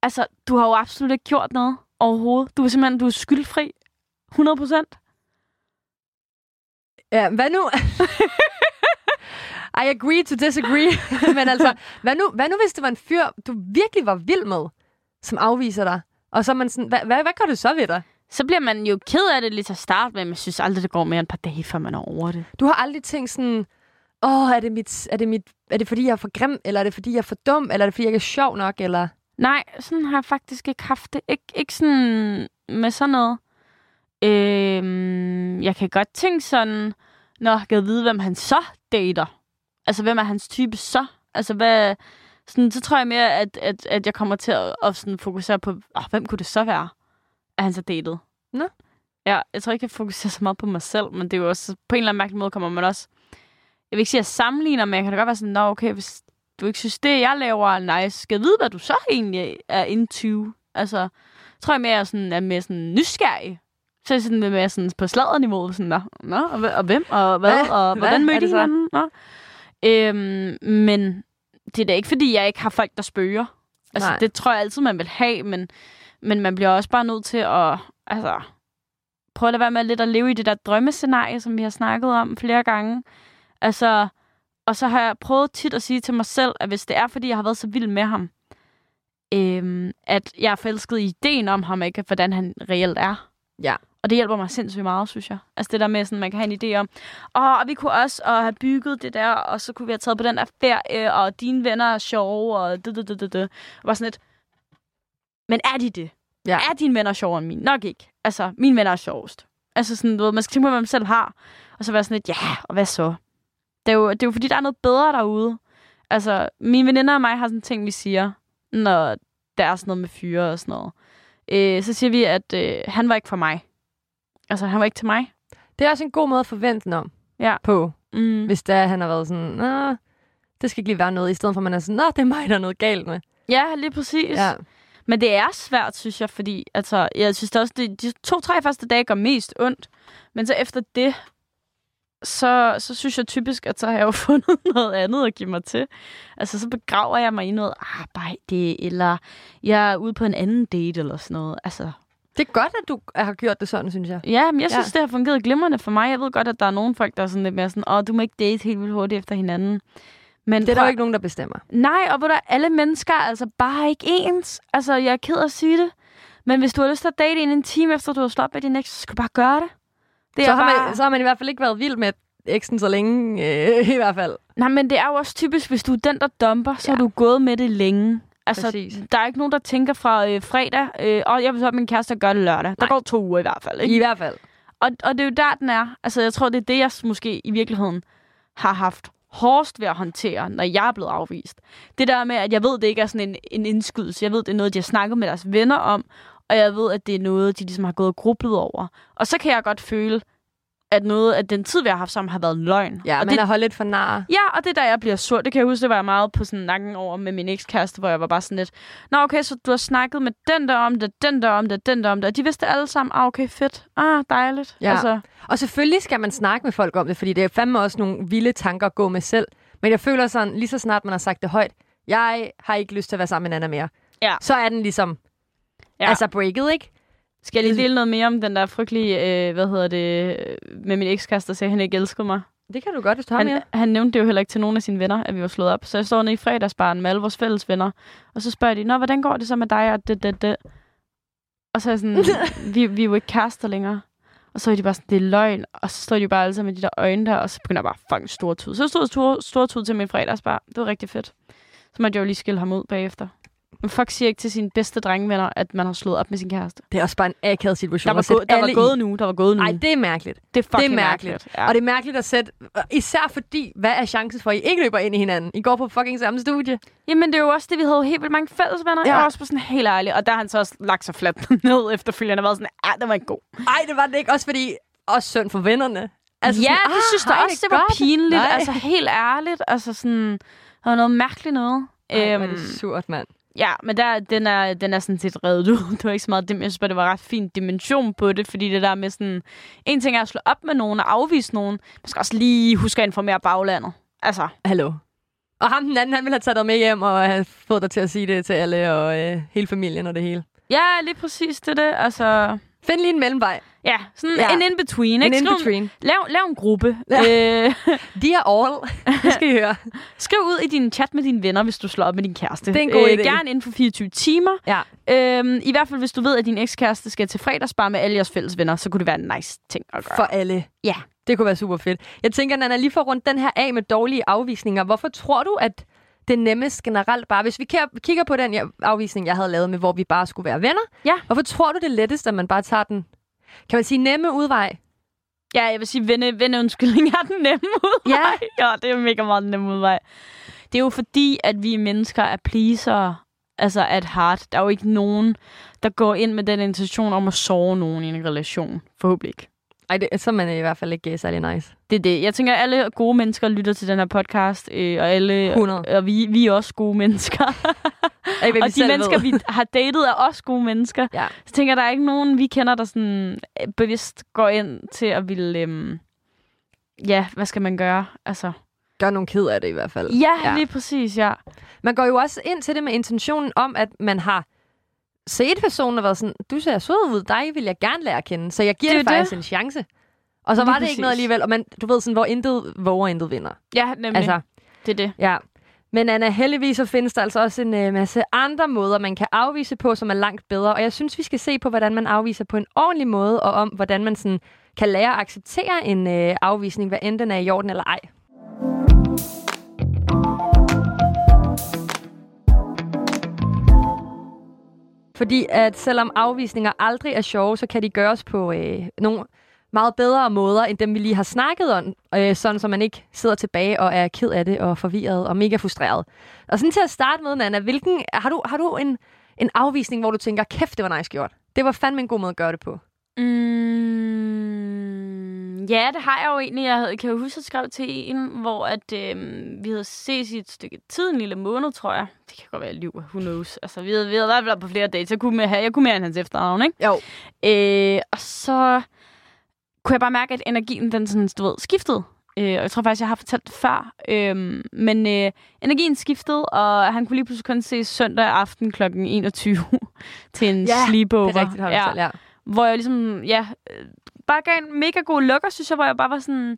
altså, du har jo absolut ikke gjort noget overhovedet. Du er simpelthen, du er skyldfri. 100 procent. Ja, hvad nu? *laughs* I agree to disagree. *laughs* *laughs* Men altså, hvad nu, hvad nu hvis det var en fyr, du virkelig var vild med, som afviser dig? Og så er man sådan, hvad, hvad, hvad gør det så ved dig? Så bliver man jo ked af det lidt til at starte med, men jeg synes aldrig, det går mere end et par dage, før man er over det. Du har aldrig tænkt sådan, åh, er det, mit, er, det mit, er det fordi, jeg er for grim, eller er det fordi, jeg er for dum, eller er det fordi, jeg ikke er sjov nok, eller... Nej, sådan har jeg faktisk ikke haft det. Ik- ikke sådan med sådan noget. Øhm, jeg kan godt tænke sådan, når jeg kan vide, hvem han så dater. Altså, hvem er hans type så? Altså, hvad... Sådan, så tror jeg mere, at, at, at jeg kommer til at, at sådan fokusere på, oh, hvem kunne det så være, at han så datede? Nå. Ja, jeg tror ikke, jeg fokuserer så meget på mig selv, men det er jo også, på en eller anden mærkelig måde kommer man også... Jeg vil ikke sige, at jeg sammenligner, men jeg kan da godt være sådan, nå okay, hvis du ikke synes, det jeg laver er nice, skal jeg vide, hvad du så egentlig er into? Altså, tror jeg mere, at jeg sådan, er mere sådan nysgerrig. Så er jeg sådan mere sådan på sladderniveau, sådan, nå, nå og, og hvem, og hvad, og hvordan mødte I hinanden? Nå. Øhm, men det er da ikke, fordi jeg ikke har folk, der spørger. Altså, Nej. det tror jeg altid, man vil have, men, men man bliver også bare nødt til at, altså, prøve at lade være med lidt at leve i det der drømmescenarie, som vi har snakket om flere gange. Altså, og så har jeg prøvet tit at sige til mig selv, at hvis det er, fordi jeg har været så vild med ham, øhm, at jeg er forelsket i ideen om ham, ikke hvordan han reelt er. Ja. Og det hjælper mig sindssygt meget, synes jeg. Altså det der med, sådan, man kan have en idé om, åh, og vi kunne også og have bygget det der, og så kunne vi have taget på den der ferie, og dine venner er sjove, og det, det, det, det, det. Og bare sådan lidt, men er de det? Ja. Er dine venner sjovere end mine? Nok ikke. Altså, mine venner er sjovest. Altså sådan, du ved, man skal tænke på, hvad man selv har. Og så være sådan lidt, ja, og hvad så? Det er jo, det er jo fordi, der er noget bedre derude. Altså, mine veninder og mig har sådan ting, vi siger, når der er sådan noget med fyre og sådan noget. Øh, så siger vi, at øh, han var ikke for mig. Altså, han var ikke til mig. Det er også en god måde at forvente den om Ja. på, Mm. hvis der han har været sådan, Nå, det skal ikke lige være noget, i stedet for at man er sådan, Nå, det er mig, der er noget galt med. Ja, lige præcis. Ja. Men det er svært, synes jeg, fordi altså, jeg synes det også, det, de to-tre første dage gør mest ondt. Men så efter det, så, så synes jeg typisk, at så har jeg jo *laughs* fundet noget andet at give mig til. Altså, så begraver jeg mig i noget arbejde, eller jeg er ude på en anden date, eller sådan noget. Altså, Det er godt, at du har gjort det sådan, synes jeg. ja, men jeg synes, Ja. det har fungeret glimrende for mig. Jeg ved godt, at der er nogle folk, der er sådan lidt mere sådan, åh, du må ikke date helt vildt hurtigt efter hinanden. Men Det er der prøv- jo ikke nogen, der bestemmer. Nej, og hvor der alle mennesker er altså bare ikke ens. Altså, jeg er ked af at sige det. Men hvis du har lyst til at date en en time efter, du har slået med din eks, så skal du bare gøre det. Det Så er har, bare... man, så har man i hvert fald ikke været vild med eksen så længe, øh, *laughs* i hvert fald. Nej, men det er jo også typisk, hvis du er den, der dumper, så Ja. har du gået med det længe. Altså, Præcis. der er ikke nogen, der tænker fra øh, fredag, øh, og jeg vil så med min kæreste og gøre det lørdag. Der Nej. går to uger i hvert fald, ikke? I hvert fald. Og, og det er jo der, den er. Altså, jeg tror, det er det, jeg måske i virkeligheden har haft hårdest ved at håndtere, når jeg er blevet afvist. Det der med, at jeg ved, det ikke er sådan en, en indskydelse. Jeg ved, det er noget, de har snakket med deres venner om, og jeg ved, at det er noget, de ligesom har gået og grublet over. Og så kan jeg godt føle, at noget af den tid, vi har haft sammen, har været løgn. Ja, og man det, er holdt lidt for nar. Ja, og det er der, jeg bliver sur. Det kan jeg huske, det var jeg meget på sådan nakken over med min ekskæreste, hvor jeg var bare sådan lidt, Nå, okay, så du har snakket med den der om det, den der om det, den der om det. Og de vidste alle sammen, ah, okay, fedt. Ah, dejligt. Ja. Altså, Og selvfølgelig skal man snakke med folk om det, fordi det er fandme også nogle vilde tanker at gå med selv. Men jeg føler sådan, lige så snart man har sagt det højt, jeg har ikke lyst til at være sammen med en anden mere. Ja. Så er den ligesom, ja. altså breaket, ikke? Skal jeg lige dele noget mere om den der frygtelige, øh, hvad hedder det, øh, med min ekskæreste, der sagde, at han ikke elskede mig? Det kan du godt, hvis du har mere. Han, han nævnte det jo heller ikke til nogen af sine venner, at vi var slået op. Så jeg står nede i fredagsbaren med alle vores fælles venner, og så spørger de, Nå, hvordan går det så med dig og det, det, det? Og så er sådan, *laughs* vi, vi er jo ikke kærester længere. Og så er de bare sådan, det er løgn. Og så står de bare alle sammen med de der øjne der, og så begynder jeg bare fucking stortud. Så jeg stod stor, stortud til min fredagsbar. Det var rigtig fedt. Så måtte jeg jo lige skille ham ud bagefter. Men fuck siger ikke til sine bedste drengevenner, at man har slået op med sin kæreste. Det er også bare en akavet situation Der var, at sætte gå, der var gået nu, der var gået nu. Nej, det er mærkeligt. det er fucking det er mærkeligt. Ja. Og det er mærkeligt at sætte, især fordi, hvad er chancen for, at I ikke løber ind i hinanden? I går på fucking samme studie. Jamen, det er jo også det, vi havde helt vildt mange fælles venner. Ja. Ja. Jeg var også på sådan helt ærlig. Og der har han så også lagt sig fladt *laughs* ned efterfølgende og været sådan, ah, det var ikke god. Nej, det var det ikke. Også fordi, også synd for vennerne. Altså ja, sådan, det synes jeg hej, også, det var godt. pinligt. Nej. Altså helt ærligt. Altså sådan, der var noget mærkeligt noget. Ej, er Øhm, det surt, mand. Ja, men der, den, er, den er sådan set reddet ud. *laughs* Det var ikke så meget det, jeg synes bare, det var ret fin dimension på det, fordi det der med sådan... En ting er at slå op med nogen og afvise nogen. Man skal også lige huske at informere baglandet. Altså, Hallo. Og ham den anden, han ville have taget dig med hjem og have fået dig til at sige det til alle og øh, hele familien og det hele. ja, lige præcis det det. Altså, Find lige en mellemvej. ja, sådan Ja. en in-between. En in-between. Lav, lav en gruppe. Ja. Øh, *laughs* De er all. Det skal I høre. *laughs* skriv ud i din chat med dine venner, hvis du slår op med din kæreste. Det er en god idé. Gerne inden for 24 timer. Ja. Øhm, I hvert fald, hvis du ved, at din ekskæreste skal til fredagsbar med alle jeres fælles venner, så kunne det være en nice ting at gøre. For alle. Ja. Det kunne være super fedt. Jeg tænker, Nana, lige for rundt den her af med dårlige afvisninger. Hvorfor tror du, at det nemmest generelt bare... Hvis vi kigger- på den afvisning, jeg havde lavet med, hvor vi bare skulle være venner. Ja. Hvorfor tror du, det er lettest, at man bare tager den, kan man sige, nemme udvej? Ja, jeg vil sige, venne, venneundskyldning er den nemme udvej. Ja. *laughs* ja, det er mega meget den nemme udvej. Det er jo fordi, at vi mennesker er pleasere, altså at heart. Der er jo ikke nogen, der går ind med den intention om at sove nogen i en relation. Forhåbentlig ikke. Ej, det, så er man i hvert fald ikke øh, særlig nice. Det er det. Jeg tænker, at alle gode mennesker lytter til den her podcast, øh, og alle 100. og vi, vi er også gode mennesker. Ej, *laughs* og de mennesker, ved. vi har datet, er også gode mennesker. Ja. Så tænker jeg, der er ikke nogen, vi kender, der sådan øh, bevidst går ind til at ville... Øhm, ja, hvad skal man gøre? Altså, Gør nogen ked af det i hvert fald. Ja. ja, lige præcis, ja. Man går jo også ind til det med intentionen om, at man har set personen og været sådan, du ser sød ud, dig vil jeg gerne lære at kende, så jeg giver Det det, er det faktisk en chance. Og så Lige var det ikke noget præcis. alligevel, og man, du ved sådan, hvor intet våger, intet vinder. Ja, nemlig. Altså. Det er det. ja. Men Anna, heldigvis så findes der altså også en øh, masse andre måder, man kan afvise på, som er langt bedre. Og jeg synes, vi skal se på, hvordan man afviser på en ordentlig måde, og om, hvordan man sådan kan lære at acceptere en øh, afvisning, hvad end den er i orden eller ej. Fordi at selvom afvisninger aldrig er sjove, så kan de gøres på øh, nogle meget bedre måder, end dem vi lige har snakket om, øh, sådan så man ikke sidder tilbage og er ked af det og forvirret og mega frustreret. Og sådan til at starte med, Nana, hvilken, har du, har du en, en afvisning, hvor du tænker, kæft, det var nice gjort? Det var fandme en god måde at gøre det på. Mm, ja, det har jeg jo egentlig. Jeg havde, kan jo huske, at jeg skrev til en, hvor at, øh, vi havde set i et stykke tid, en lille måned, tror jeg. Det kan godt være liv, who knows. Altså, vi havde, vi havde i hvert fald været på flere dates. Jeg kunne, med, jeg kunne mere end hans efternavn, ikke? Jo. Øh, og så kunne jeg bare mærke, at energien, den sådan, du ved, skiftede. Øh, og jeg tror faktisk, jeg har fortalt det før. Øh, men øh, energien skiftede, og han kunne lige pludselig kun se søndag aften kl. 21 *laughs* til en Ja, sleepover. Det er rigtigt, har du ja, ja. ja. Hvor jeg ligesom, ja, øh, bare gav en mega god lukker, synes jeg, hvor jeg bare var sådan,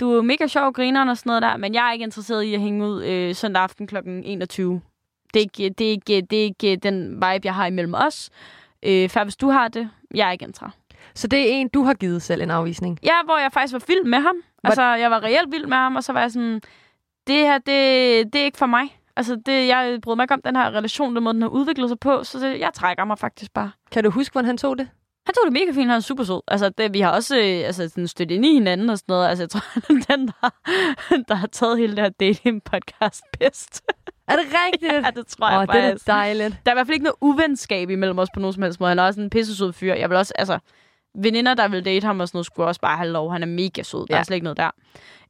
du er mega sjov grineren og sådan noget der, men jeg er ikke interesseret i at hænge ud øh, søndag aften kl. 21. Det er, ikke, det, er ikke, det er ikke den vibe, jeg har imellem os. Øh, før hvis du har det, jeg er ikke interesseret. Så det er en, du har givet selv en afvisning? Ja, hvor jeg faktisk var vild med ham. What? Altså, jeg var reelt vild med ham, og så var jeg sådan, det her, det, det er ikke for mig. Altså, det, jeg brød mig ikke om den her relation, den måde, den har udviklet sig på, så det, jeg trækker mig faktisk bare. Kan du huske, hvordan han tog det? Han tog det mega fint, han er super sød. Altså, det, vi har også øh, altså, sådan stødt ind i hinanden og sådan noget. Altså, jeg tror, *laughs* han er den, der, der har taget hele det her dating-podcast bedst. Er det rigtigt? *laughs* ja, det tror jeg Åh, det er faktisk. dejligt. Der er i hvert fald ikke noget uvenskab imellem os på nogen som helst måde. Han er også en pissesød fyr. Jeg vil også, altså, veninder, der vil date ham og sådan noget, skulle også bare have lov. Han er mega sød. Der Ja. er slet ikke noget der.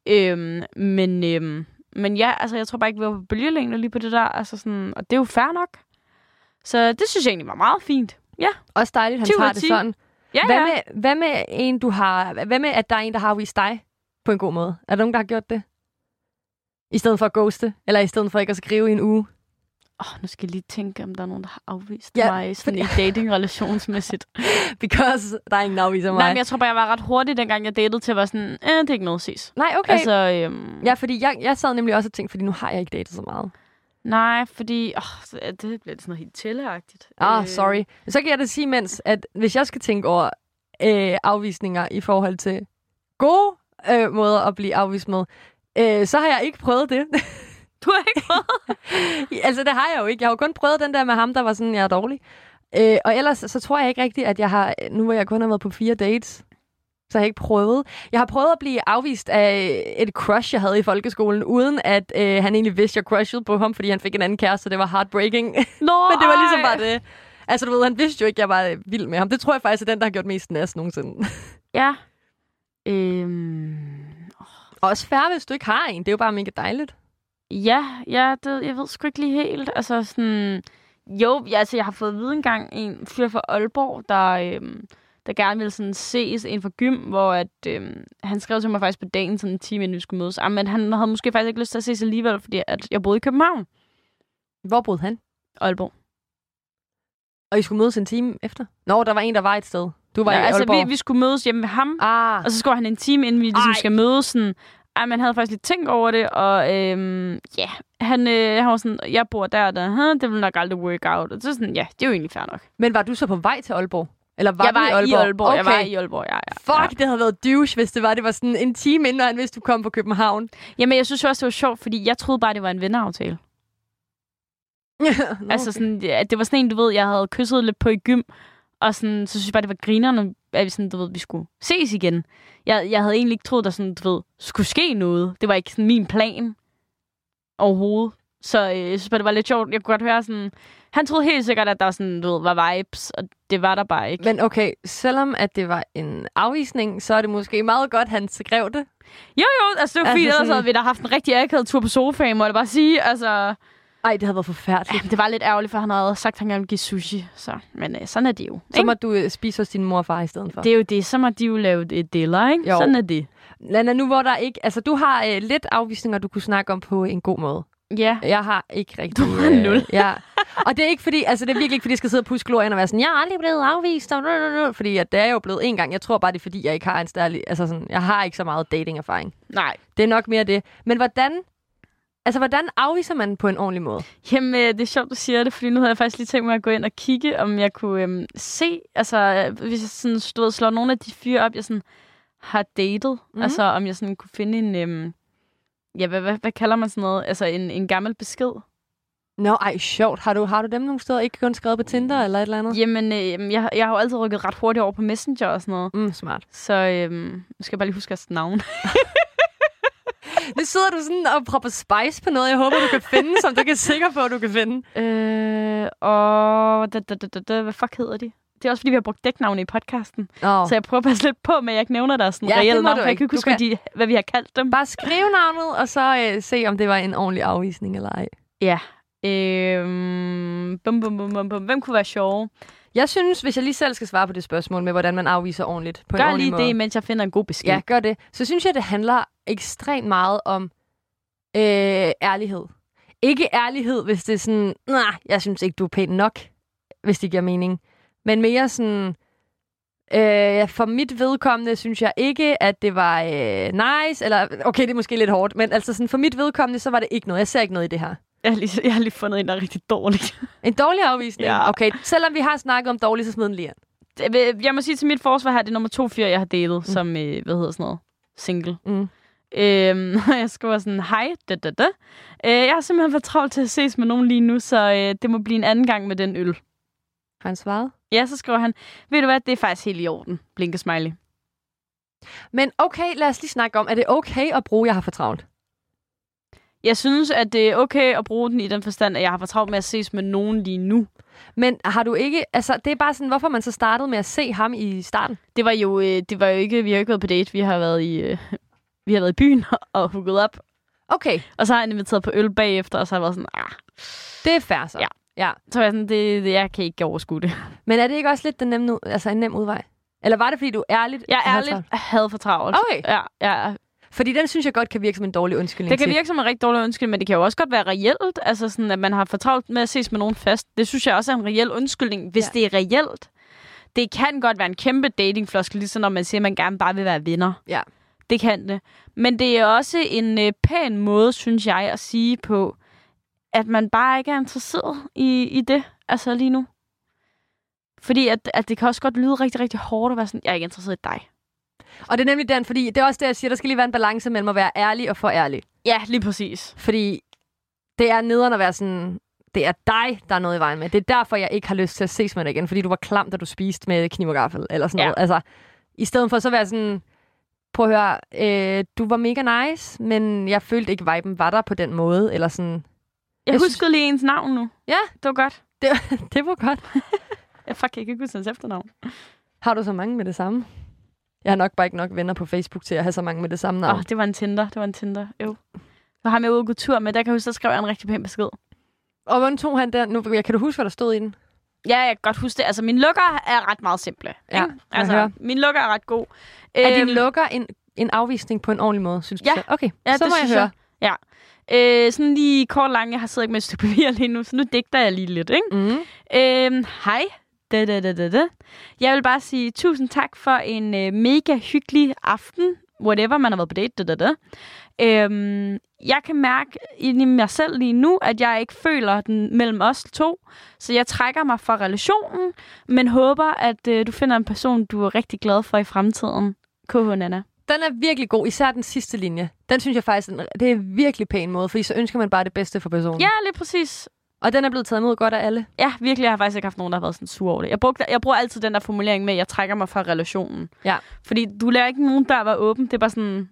Øhm, men, øhm, men ja, altså, jeg tror bare ikke, vi var på bølgelængde lige på det der. Altså, sådan, og det er jo fair nok. Så det synes jeg egentlig var meget fint. Ja, Også dejligt, han 10 ud tager det 10. sådan. ja, Hvad ja. med, hvad med en, du har... Hvad med, at der er en, der har vist dig på en god måde? Er der nogen, der har gjort det? I stedet for at ghoste? Eller i stedet for ikke at skrive i en uge? Åh, nu skal jeg lige tænke, om der er nogen, der har afvist Ja, mig sådan i dating-relationsmæssigt. *laughs* Because der er ingen, der afviser mig. Nej, men jeg tror bare, jeg var ret hurtig, dengang jeg datede, til at være sådan, eh, det er ikke noget ses. Nej, okay. Altså, Altså, øhm, ja, fordi jeg, jeg sad nemlig også og tænkte, fordi nu har jeg ikke datet så meget. Nej, fordi, åh, det bliver sådan noget helt tælleagtigt. Ah, sorry. Så kan jeg da sige, mens, at hvis jeg skal tænke over øh, afvisninger i forhold til gode øh, måder at blive afvist med, øh, så har jeg ikke prøvet det. *laughs* Du har ikke prøvet? *laughs* altså, det har jeg jo ikke. Jeg har jo kun prøvet den der med ham, der var sådan, jeg er dårlig. Øh, og ellers, så tror jeg ikke rigtigt, at jeg har... Nu hvor jeg kun har været på fire dates, så har jeg ikke prøvet. Jeg har prøvet at blive afvist af et crush, jeg havde i folkeskolen, uden at øh, han egentlig vidste, jeg crushede på ham, fordi han fik en anden kæreste, så det var heartbreaking. Nå, *laughs* Men det var ligesom ej. bare det. Altså, du ved, han vidste jo ikke, at jeg var øh, vild med ham. Det tror jeg faktisk er den, der har gjort mest næst nogensinde. *laughs* Ja. Øhm, Og også færre, hvis du ikke har en. Det er jo bare mega dejligt. ja, ja det, jeg ved sgu ikke lige helt. Altså sådan... Jo, ja, altså, jeg har fået at vide engang en fyr fra Aalborg, der, øhm, der gerne ville sådan ses en fra gym, hvor at, øhm, han skrev til mig faktisk på dagen, sådan en time inden vi skulle mødes. Ah, men han havde måske faktisk ikke lyst til at ses alligevel, fordi at jeg boede i København. Hvor boede han? Aalborg. Og I skulle mødes en time efter? Nå, der var en, der var et sted. Du var ja, i altså, Aalborg. vi, vi skulle mødes hjemme ved ham, Ah, og så skulle han en time, inden vi ligesom Ej. skal mødes. Sådan, ej, man havde faktisk lidt tænkt over det, og øhm, ja, han, øh, han var sådan, jeg bor der der, "Huh, det vil nok aldrig work out. Og så sådan, ja, det er jo egentlig fair nok. men var du så på vej til Aalborg? Eller var jeg var i Aalborg? i Aalborg. Okay. Jeg var i Aalborg, ja. ja Fuck, Ja. det havde været douche, hvis det var. Det var sådan en time inden, han vidste, du kom på København. Jamen, jeg synes også, det var sjovt, fordi jeg troede bare, det var en venneaftale. *laughs* Nå, Altså, sådan, at det var sådan en, du ved, jeg havde kysset lidt på i gym, og sådan, så synes jeg bare, det var grinerne, at vi, sådan, du ved, vi skulle ses igen. Jeg, jeg havde egentlig ikke troet, der sådan, du ved, skulle ske noget. Det var ikke sådan min plan overhovedet. Så øh, jeg synes bare, det var lidt sjovt. Jeg kunne godt høre sådan... Han troede helt sikkert, at der sådan, du ved, var vibes, og det var der bare ikke. Men okay, selvom at det var en afvisning, så er det måske meget godt, han skrev det. Jo, jo, altså det var Altså fint, ellers sådan- havde vi da haft en rigtig akavet tur på sofaen, må jeg bare sige. Altså, Ej, det havde været forfærdeligt. ja, det var lidt ærgerligt, for han havde sagt, at han gerne ville give sushi. Så, men øh, sådan er det jo. Så må du øh, spise hos din mor og far i stedet for. Det er jo det, så må de jo lave et diller, ikke? Jo. Sådan er det. Lana, nu hvor der ikke... Altså, du har øh, lidt afvisninger, du kunne snakke om på en god måde. Ja. Jeg har ikke rigtig... Du har nul. ja. Og det er ikke fordi... Altså, det er virkelig ikke, fordi jeg skal sidde og puske glorien og være sådan, jeg er aldrig blevet afvist. Og fordi at det er jo blevet en gang. Jeg tror bare, det er fordi, jeg ikke har en stærlig... Altså, sådan, jeg har ikke så meget dating-erfaring. Nej. Det er nok mere det. Men hvordan... Altså, hvordan afviser man på en ordentlig måde? Jamen, øh, det er sjovt, du siger det, fordi nu havde jeg faktisk lige tænkt mig at gå ind og kigge, om jeg kunne øhm, se, altså øh, hvis jeg sådan, du ved, slår nogle af de fyre op, jeg sådan har datet, Mhm. mm. altså om jeg sådan kunne finde en, øhm, ja, hvad, hvad, hvad kalder man sådan noget, altså en, en gammel besked. Nå, ej, sjovt. Har du, har du dem nogle steder? Ikke kun skrevet på Tinder eller et eller andet? Jamen, øh, jeg, jeg har jo altid rykket ret hurtigt over på Messenger og sådan noget. Mm, smart. Så øh, nu skal jeg bare lige huske at navn. *laughs* Nu sidder du sådan og propper spice på noget, jeg håber, du kan finde, som du kan sikker på, at du kan finde. øh, og da, da, da, da, da, hvad fuck hedder de? Det er også, fordi vi har brugt dæknavne i podcasten. Oh. Så jeg prøver at passe lidt på, men jeg ikke nævner deres sådan Ja, reelle navn, for jeg kan ikke huske, kan- hvad, de, hvad vi har kaldt dem. Bare skriv navnet, og så øh, se, om det var en ordentlig afvisning eller ej. Ja. Øhm, bum, bum, bum, bum, bum. Hvem kunne være sjove? Jeg synes, hvis jeg lige selv skal svare på det spørgsmål med, hvordan man afviser ordentligt på en Gør ordentlig lige måde. det, mens jeg finder en god besked. Ja, gør det. Så synes jeg, det handler ekstremt meget om øh, ærlighed. Ikke ærlighed, hvis det er sådan, nej, jeg synes ikke, du er pæn nok, hvis det giver mening. Men mere sådan, øh, for mit vedkommende synes jeg ikke, at det var øh, nice, eller okay, det er måske lidt hårdt, men altså sådan, for mit vedkommende, så var det ikke noget. Jeg ser ikke noget i det her. Jeg, har lige, jeg har lige fundet en, der er rigtig dårlig. *laughs* En dårlig afvisning? Ja. Okay, selvom vi har snakket om dårlig, så smid den lige. Det- Jeg må sige til mit forsvar her, det er nummer to fyr, jeg har datet, mm. som, øh, hvad hedder sådan noget, single. Mm. Øhm, *laughs* jeg skriver sådan, hej, da, da, da. Øh, jeg har simpelthen for travlt til at ses med nogen lige nu, så øh, det må blive en anden gang med den øl. Har han svaret? Ja, så skriver han, ved du hvad, det er faktisk helt i orden. Blinke smiley. Men okay, lad os lige snakke om, er det okay at bruge, jeg har for travlt? Jeg synes, at det er okay at bruge den i den forstand, at jeg har for travlt med at ses med nogen lige nu. Men har du ikke, altså det er bare sådan, hvorfor man så startede med at se ham i starten? Det var jo, øh, det var jo ikke, vi har ikke været på date, vi har været i, øh, vi har været i byen *laughs* og hooket op. Okay, Og så har han inviteret på øl bagefter, og så har jeg været sådan, ah. det er fair så. Ja. ja. Så var jeg sådan, det, det, jeg kan ikke overskue det. *laughs* Men er det ikke også lidt den nemme, altså en nem udvej? Eller var det, fordi du ærligt Jeg er havde ærligt travlt? havde for travlt. Okay. Ja, ja. Fordi den synes jeg godt kan virke som en dårlig undskyldning Det kan til. virke som en rigtig dårlig undskyldning, men det kan jo også godt være reelt. Altså sådan, at man har for travlt med at ses med nogen fast. Det synes jeg også er en reel undskyldning, hvis Ja. ja. det er reelt. Det kan godt være en kæmpe datingfloskel, ligesom når man siger, at man gerne bare vil være venner. Ja. Det kan det. Men det er også en øh, pæn måde, synes jeg, at sige på, at man bare ikke er interesseret i, i det, altså lige nu. Fordi at, at det kan også godt lyde rigtig, rigtig hårdt at være sådan, jeg er ikke interesseret i dig. Og det er nemlig den, fordi det er også det, jeg siger, der skal lige være en balance mellem at være ærlig og for ærlig. Ja, lige præcis. Fordi det er nederen at være sådan, det er dig, der er noget i vejen med. Det er derfor, jeg ikke har lyst til at ses med dig igen, fordi du var klam, da du spiste med kniv og gaffel, eller sådan Ja. noget. Altså, i stedet for så være sådan, prøv at høre, øh, du var mega nice, men jeg følte ikke, viben var der på den måde, eller sådan, Jeg, Jeg jeg synes- huskede lige ens navn nu. Ja. Det var godt. det var *laughs* godt. *laughs* Jeg fuck, jeg kan ikke huske hans efternavn. Har du så mange med det samme? Jeg har nok bare ikke nok venner på Facebook til at have så mange med det samme Åh, navn. oh, det var en Tinder. Det var en Tinder. Jo. Så har jeg ude og gå tur med. Der kan jeg huske, der skrev jeg en rigtig pæn besked. Og hvordan tog han den? Nu, kan du huske, hvad der stod i den? Ja, jeg kan godt huske det. Altså, mine lukker er ret meget simple. Ja, ikke? altså, hører. min lukker er ret god. Er din Øhm, lukker en, en afvisning på en ordentlig måde, synes du Ja. selv? Okay, Ja, så det må jeg høre. jeg. Øh, sådan lige kort lang, jeg har siddet ikke med et stykke papir lige nu, så nu digter jeg lige lidt, ikke? Mm. Øhm, hej. Da, da, da, da, da. Jeg vil bare sige tusind tak for en øh, mega hyggelig aften. Whatever, man har været på date. Da, da, da. Øhm, jeg kan mærke i mig selv lige nu, at jeg ikke føler den mellem os to. Så jeg trækker mig fra relationen, men håber, at øh, du finder en person, du er rigtig glad for i fremtiden. KH Nana. Den er virkelig god, især den sidste linje. Den synes jeg faktisk, det er en virkelig pæn måde, fordi så ønsker man bare det bedste for personen. Ja, lige præcis. Og den er blevet taget imod godt af alle. Ja, virkelig. Jeg har faktisk ikke haft nogen, der har været sådan sur over det. Jeg, brugte, jeg bruger altid den der formulering med, at jeg trækker mig fra relationen. Ja. Fordi du lærer ikke nogen dør være åben. Det er bare sådan,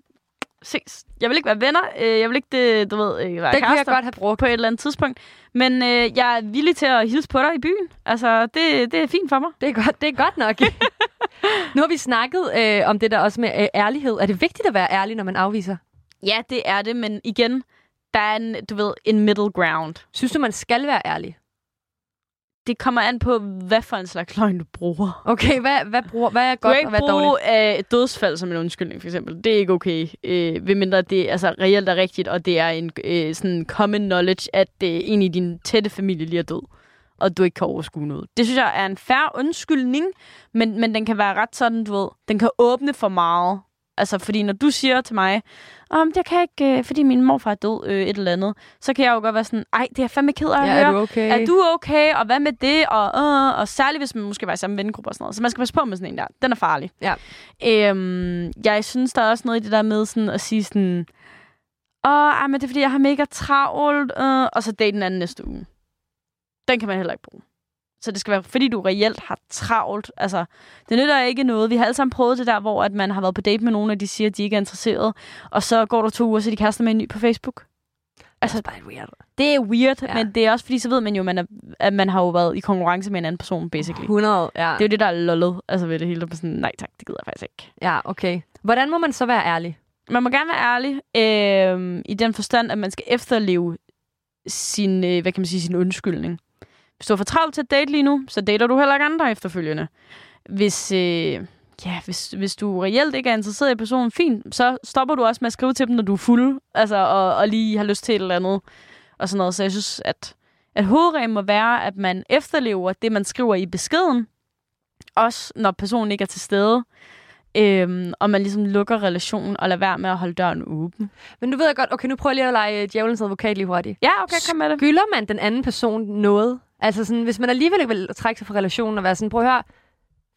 ses. Jeg vil ikke være venner. Øh, jeg vil ikke, det, du ved, øh, være Det kan jeg kærester godt have brugt. på et eller andet tidspunkt. Men øh, jeg er villig til at hilse på dig i byen. Altså, det, det er fint for mig. Det er godt, det er godt nok. *laughs* nu har vi snakket øh, om det der også med øh, ærlighed. Er det vigtigt at være ærlig, når man afviser? Ja, det er det, men igen, der er en, du ved, en middle ground. Synes du, man skal være ærlig? Det kommer an på, hvad for en slags løgn du bruger. Okay, hvad, hvad, bruger, hvad er Du godt og hvad ikke er dårligt? bruge øh, et dødsfald som en undskyldning, for eksempel. Det er ikke okay. Øh, ved mindre det altså, reelt er rigtigt, og det er en øh, sådan common knowledge, at øh, en i din tætte familie lige er død, og du ikke kan overskue noget. Det synes jeg er en færre undskyldning, men, men den kan være ret sådan, du ved, den kan åbne for meget. Altså, fordi når du siger til mig, om jeg kan ikke, øh, fordi min morfar er død, øh, et eller andet, så kan jeg jo godt være sådan, ej, det er jeg fandme ked af at Ja, høre. er du okay? Er du okay? Og hvad med det? Og, øh, og særligt, hvis man måske var i samme vennegruppe og sådan noget. Så man skal passe på med sådan en der. Den er farlig. Ja. Øhm, jeg synes, der er også noget i det der med sådan at sige sådan, åh, ej, men det er fordi, jeg har mega travlt, øh, og så date den anden næste uge. den kan man heller ikke bruge. Så det skal være, fordi du reelt har travlt. Altså, det nytter ikke noget. Vi har alle sammen prøvet det der, hvor at man har været på date med nogen, og de siger, at de ikke er interesseret. Og så går der to uger, så de kaster med en ny på Facebook. Altså, det er bare weird. Det er weird, Ja. men det er også fordi, så ved man jo, man er, at man har jo været i konkurrence med en anden person, basically. 100, ja. Det er jo det, der er lollet altså ved det hele. Sådan, nej tak, det gider jeg faktisk ikke. Ja, okay. Hvordan må man så være ærlig? Man må gerne være ærlig, øh, i den forstand, at man skal efterleve sin, øh, hvad kan man sige, sin undskyldning. Hvis du er for travlt til at date lige nu, så dater du heller ikke andre efterfølgende. Hvis, øh, ja, hvis, hvis du reelt ikke er interesseret i personen, fint, så stopper du også med at skrive til dem, når du er fuld, altså, og, og lige har lyst til et eller andet. Og sådan noget. Så jeg synes, at, at hovedreglen må være, at man efterlever det, man skriver i beskeden, også når personen ikke er til stede. Øhm, og man ligesom lukker relationen og lader være med at holde døren åben. Men nu ved jeg godt, okay, nu prøver jeg lige at lege djævelens advokat lige hurtigt. Ja, okay, kom med det. Skylder man den anden person noget? Altså sådan, hvis man alligevel ikke vil trække sig fra relationen og være sådan, prøv at høre,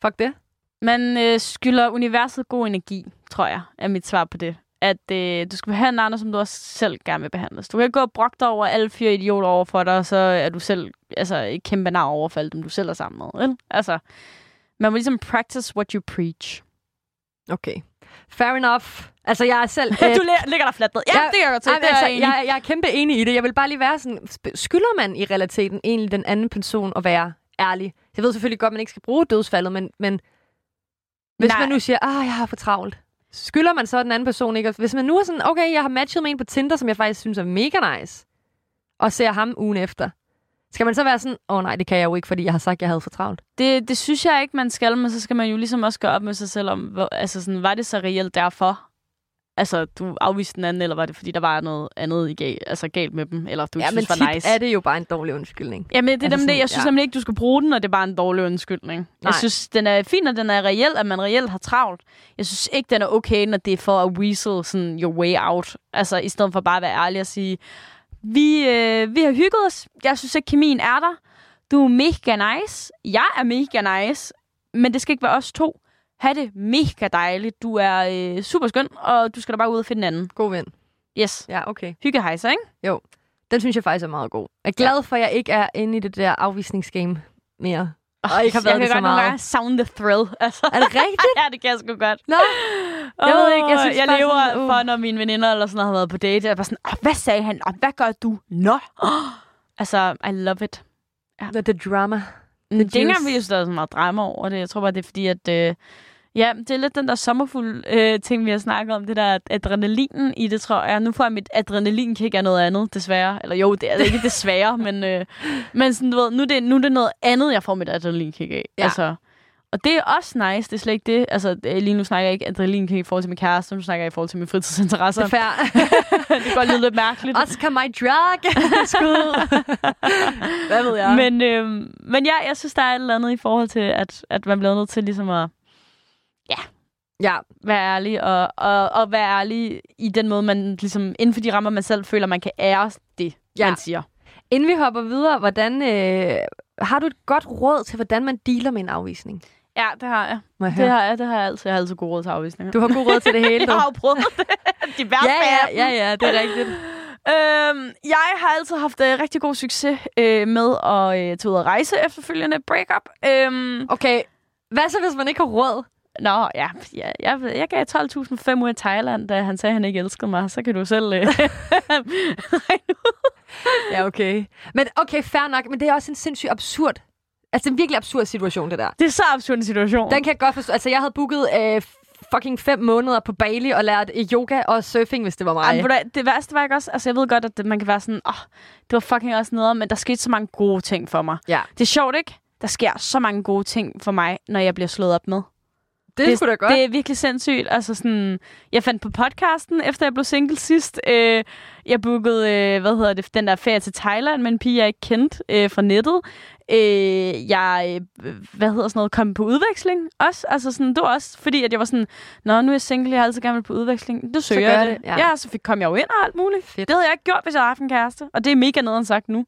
fuck det. Man øh, skylder universet god energi, tror jeg, er mit svar på det. At øh, du skal behandle andre, som du også selv gerne vil behandles. Du kan ikke gå og brokke dig over alle fire idioter over for dig, og så er du selv altså, et kæmpe nar over for alle dem, du selv er sammen med. Vel? Altså, man må ligesom practice what you preach. Okay. Fair enough. Altså, jeg er selv... *laughs* Øh, du ligger der fladt ned. Ja, Ja, det gør jeg til. Ej, Det er altså, jeg jeg, jeg er kæmpe enig i det. Jeg vil bare lige være sådan, skylder man i realiteten egentlig den anden person at være ærlig? Jeg ved selvfølgelig godt, at man ikke skal bruge dødsfaldet, men, men hvis Nej. man nu siger, ah, jeg har for travlt, skylder man så den anden person ikke? Hvis man nu er sådan, okay, jeg har matchet med en på Tinder, som jeg faktisk synes er mega nice, og ser ham ugen efter, skal man så være sådan, åh oh, nej, det kan jeg jo ikke, fordi jeg har sagt, at jeg havde for travlt? Det, det synes jeg ikke, man skal, men så skal man jo ligesom også gøre op med sig selv om, hvor, altså sådan, var det så reelt derfor? Altså, du afviste den anden, eller var det, fordi der var noget andet i gal, altså galt med dem, eller du ja, ikke men synes var nice? er det jo bare en dårlig undskyldning. Jamen, det er Altså det. sådan, Jeg synes ja. simpelthen ikke, du skal bruge den, når det er bare en dårlig undskyldning. Nej. Jeg synes, den er fin, og den er reel, at man reelt har travlt. Jeg synes ikke, den er okay, når det er for at weasel sådan, your way out. Altså, i stedet for bare at være ærlig og sige, vi, øh, vi har hygget os. Jeg synes ikke, kemien er der. Du er mega nice. Jeg er mega nice. Men det skal ikke være os to. Ha' det mega dejligt. Du er øh, super skøn, og du skal da bare ud og finde en anden. God ven. Yes. Ja, okay. Hygge hejser, ikke? Den synes jeg faktisk er meget god. Jeg er glad for, at jeg ikke er inde i det der afvisningsgame mere. Oh, Og ikke har været jeg det kan så godt meget. savne the thrill. Altså. Er det rigtigt? *laughs* ja, det kan jeg sgu godt. Nå, Jeg ved ikke, jeg synes jeg lever sådan, uh. for, når mine veninder eller sådan noget har været på date. Jeg er bare sådan, oh, hvad sagde han? Oh, hvad gør du? Nå. Oh. *gasps* Altså, I love it. the, the drama. Men det er ikke engang, jeg der er så meget drama over det. Jeg tror bare, det er fordi, at... Øh, ja, det er lidt den der sommerfuld øh, ting, vi har snakket om. Det der adrenalinen i det, tror jeg. Nu får jeg mit adrenalinkick af noget andet, desværre. Eller jo, det er ikke desværre, *laughs* men, øh, men sådan, du ved, nu, er det, nu er det noget andet, jeg får mit adrenalinkick af. Ja. Altså, og det er også nice, det er slet ikke det. Altså, øh, lige nu snakker jeg ikke adrenalinkick i forhold til min kæreste, nu snakker jeg i forhold til mine fritidsinteresser. Det er *laughs* det kan godt lyde lidt mærkeligt. Oscar my drug. *laughs* Skud. *laughs* Hvad ved jeg? Men, øh, men ja, jeg synes, der er et eller andet i forhold til, at, at man bliver nødt til ligesom at ja, være ærlig, og, og, og være ærlig i den måde, man ligesom, inden for de rammer, man selv føler, man kan ære det, Ja. ja. man siger. inden vi hopper videre, hvordan, øh, har du et godt råd til, hvordan man dealer med en afvisning? Ja, det har jeg. Jeg Det har jeg, det har jeg altid. Jeg har altid god råd til afvisninger. Du har god råd til det hele, *laughs* jeg du. har jo prøvet det. *laughs* De værste Ja, ja, ja, ja, det er rigtigt. *laughs* Øhm, jeg har altid haft øh, rigtig god succes øh, med at øh, tage ud og rejse efterfølgende breakup. Øhm, Okay, hvad så, hvis man ikke har råd? Nå, ja, ja jeg, jeg gav 12.500 i Thailand, da han sagde, at han ikke elskede mig. Så kan du selv... Øh, regne ud. Ja, okay. Men okay, fair nok, men det er også en sindssygt absurd, altså det er en virkelig absurd situation, det der. det er så absurd en situation. Den kan jeg godt forstå. Altså, jeg havde booket øh, fucking fem måneder på Bali og lært øh, yoga og surfing, hvis det var mig. Du hvad, det værste var ikke også... Altså, jeg ved godt, at det, man kan være sådan... Åh, oh, det var fucking også noget, men der skete så mange gode ting for mig. Ja. Det er sjovt, ikke? Der sker så mange gode ting for mig, når jeg bliver slået op med. det er da godt. Det er virkelig sindssygt. Altså sådan, jeg fandt på podcasten, efter jeg blev single sidst. Øh, jeg bookede, øh, hvad hedder det, den der ferie til Thailand med en pige, jeg ikke kendte øh, fra nettet. Øh, jeg, øh, hvad hedder sådan noget, kom på udveksling også. Altså sådan, det var også fordi, at jeg var sådan, Nå, nu er jeg single, jeg har altid gerne vil på udveksling. Det søger gør jeg det, det. ja. Ja. ja, så fik, kom jeg jo ind og alt muligt. Fedt. Det havde jeg ikke gjort, hvis jeg havde haft en kæreste. Og det er mega nederen sagt nu.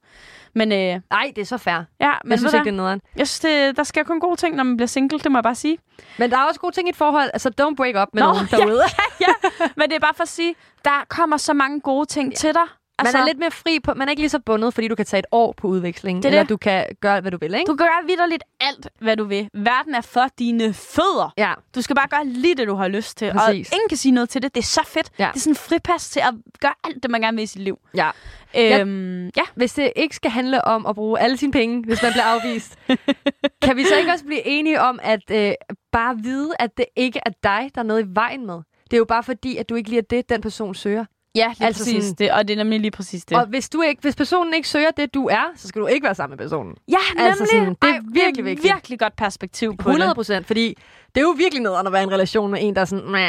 Men øh, Nej, det er så fair. ja, Men jeg synes ikke, du det er nederen. jeg synes, det, der sker kun gode ting, når man bliver single. Det må jeg bare sige. Men der er også gode ting i et forhold. Altså, don't break up med Nå, nogen *laughs* ja, derude. ja, men det er bare for at sige, der kommer så mange gode ting ja. til dig. Altså, man er lidt mere fri på, man er ikke lige så bundet, fordi du kan tage et år på udveksling, Det er eller det. du kan gøre, hvad du vil, ikke? Du kan gøre vidderligt alt, hvad du vil. Verden er for dine fødder. Ja, Du skal bare gøre lige det, du har lyst til. Præcis. Og ingen kan sige noget til det. Det er så fedt. Ja. Det er sådan en fripas til at gøre alt det, man gerne vil i sit liv. ja. Øhm, ja. Hvis det ikke skal handle om at bruge alle sine penge, hvis man bliver afvist, *laughs* kan vi så ikke også blive enige om, at øh, bare vide, at det ikke er dig, der er noget i vejen med? Det er jo bare fordi, at du ikke lige er det, den person søger. Ja, lige Altså præcis sådan- det. Og det er nemlig lige præcis det. Og hvis, du ikke, hvis personen ikke søger det, du er, så skal du ikke være sammen med personen. ja, nemlig. altså sådan, det er Ej, virkelig vigtigt. virkelig godt perspektiv på 100 det. procent, fordi det er jo virkelig noget at være i en relation med en, der er sådan, Mæh,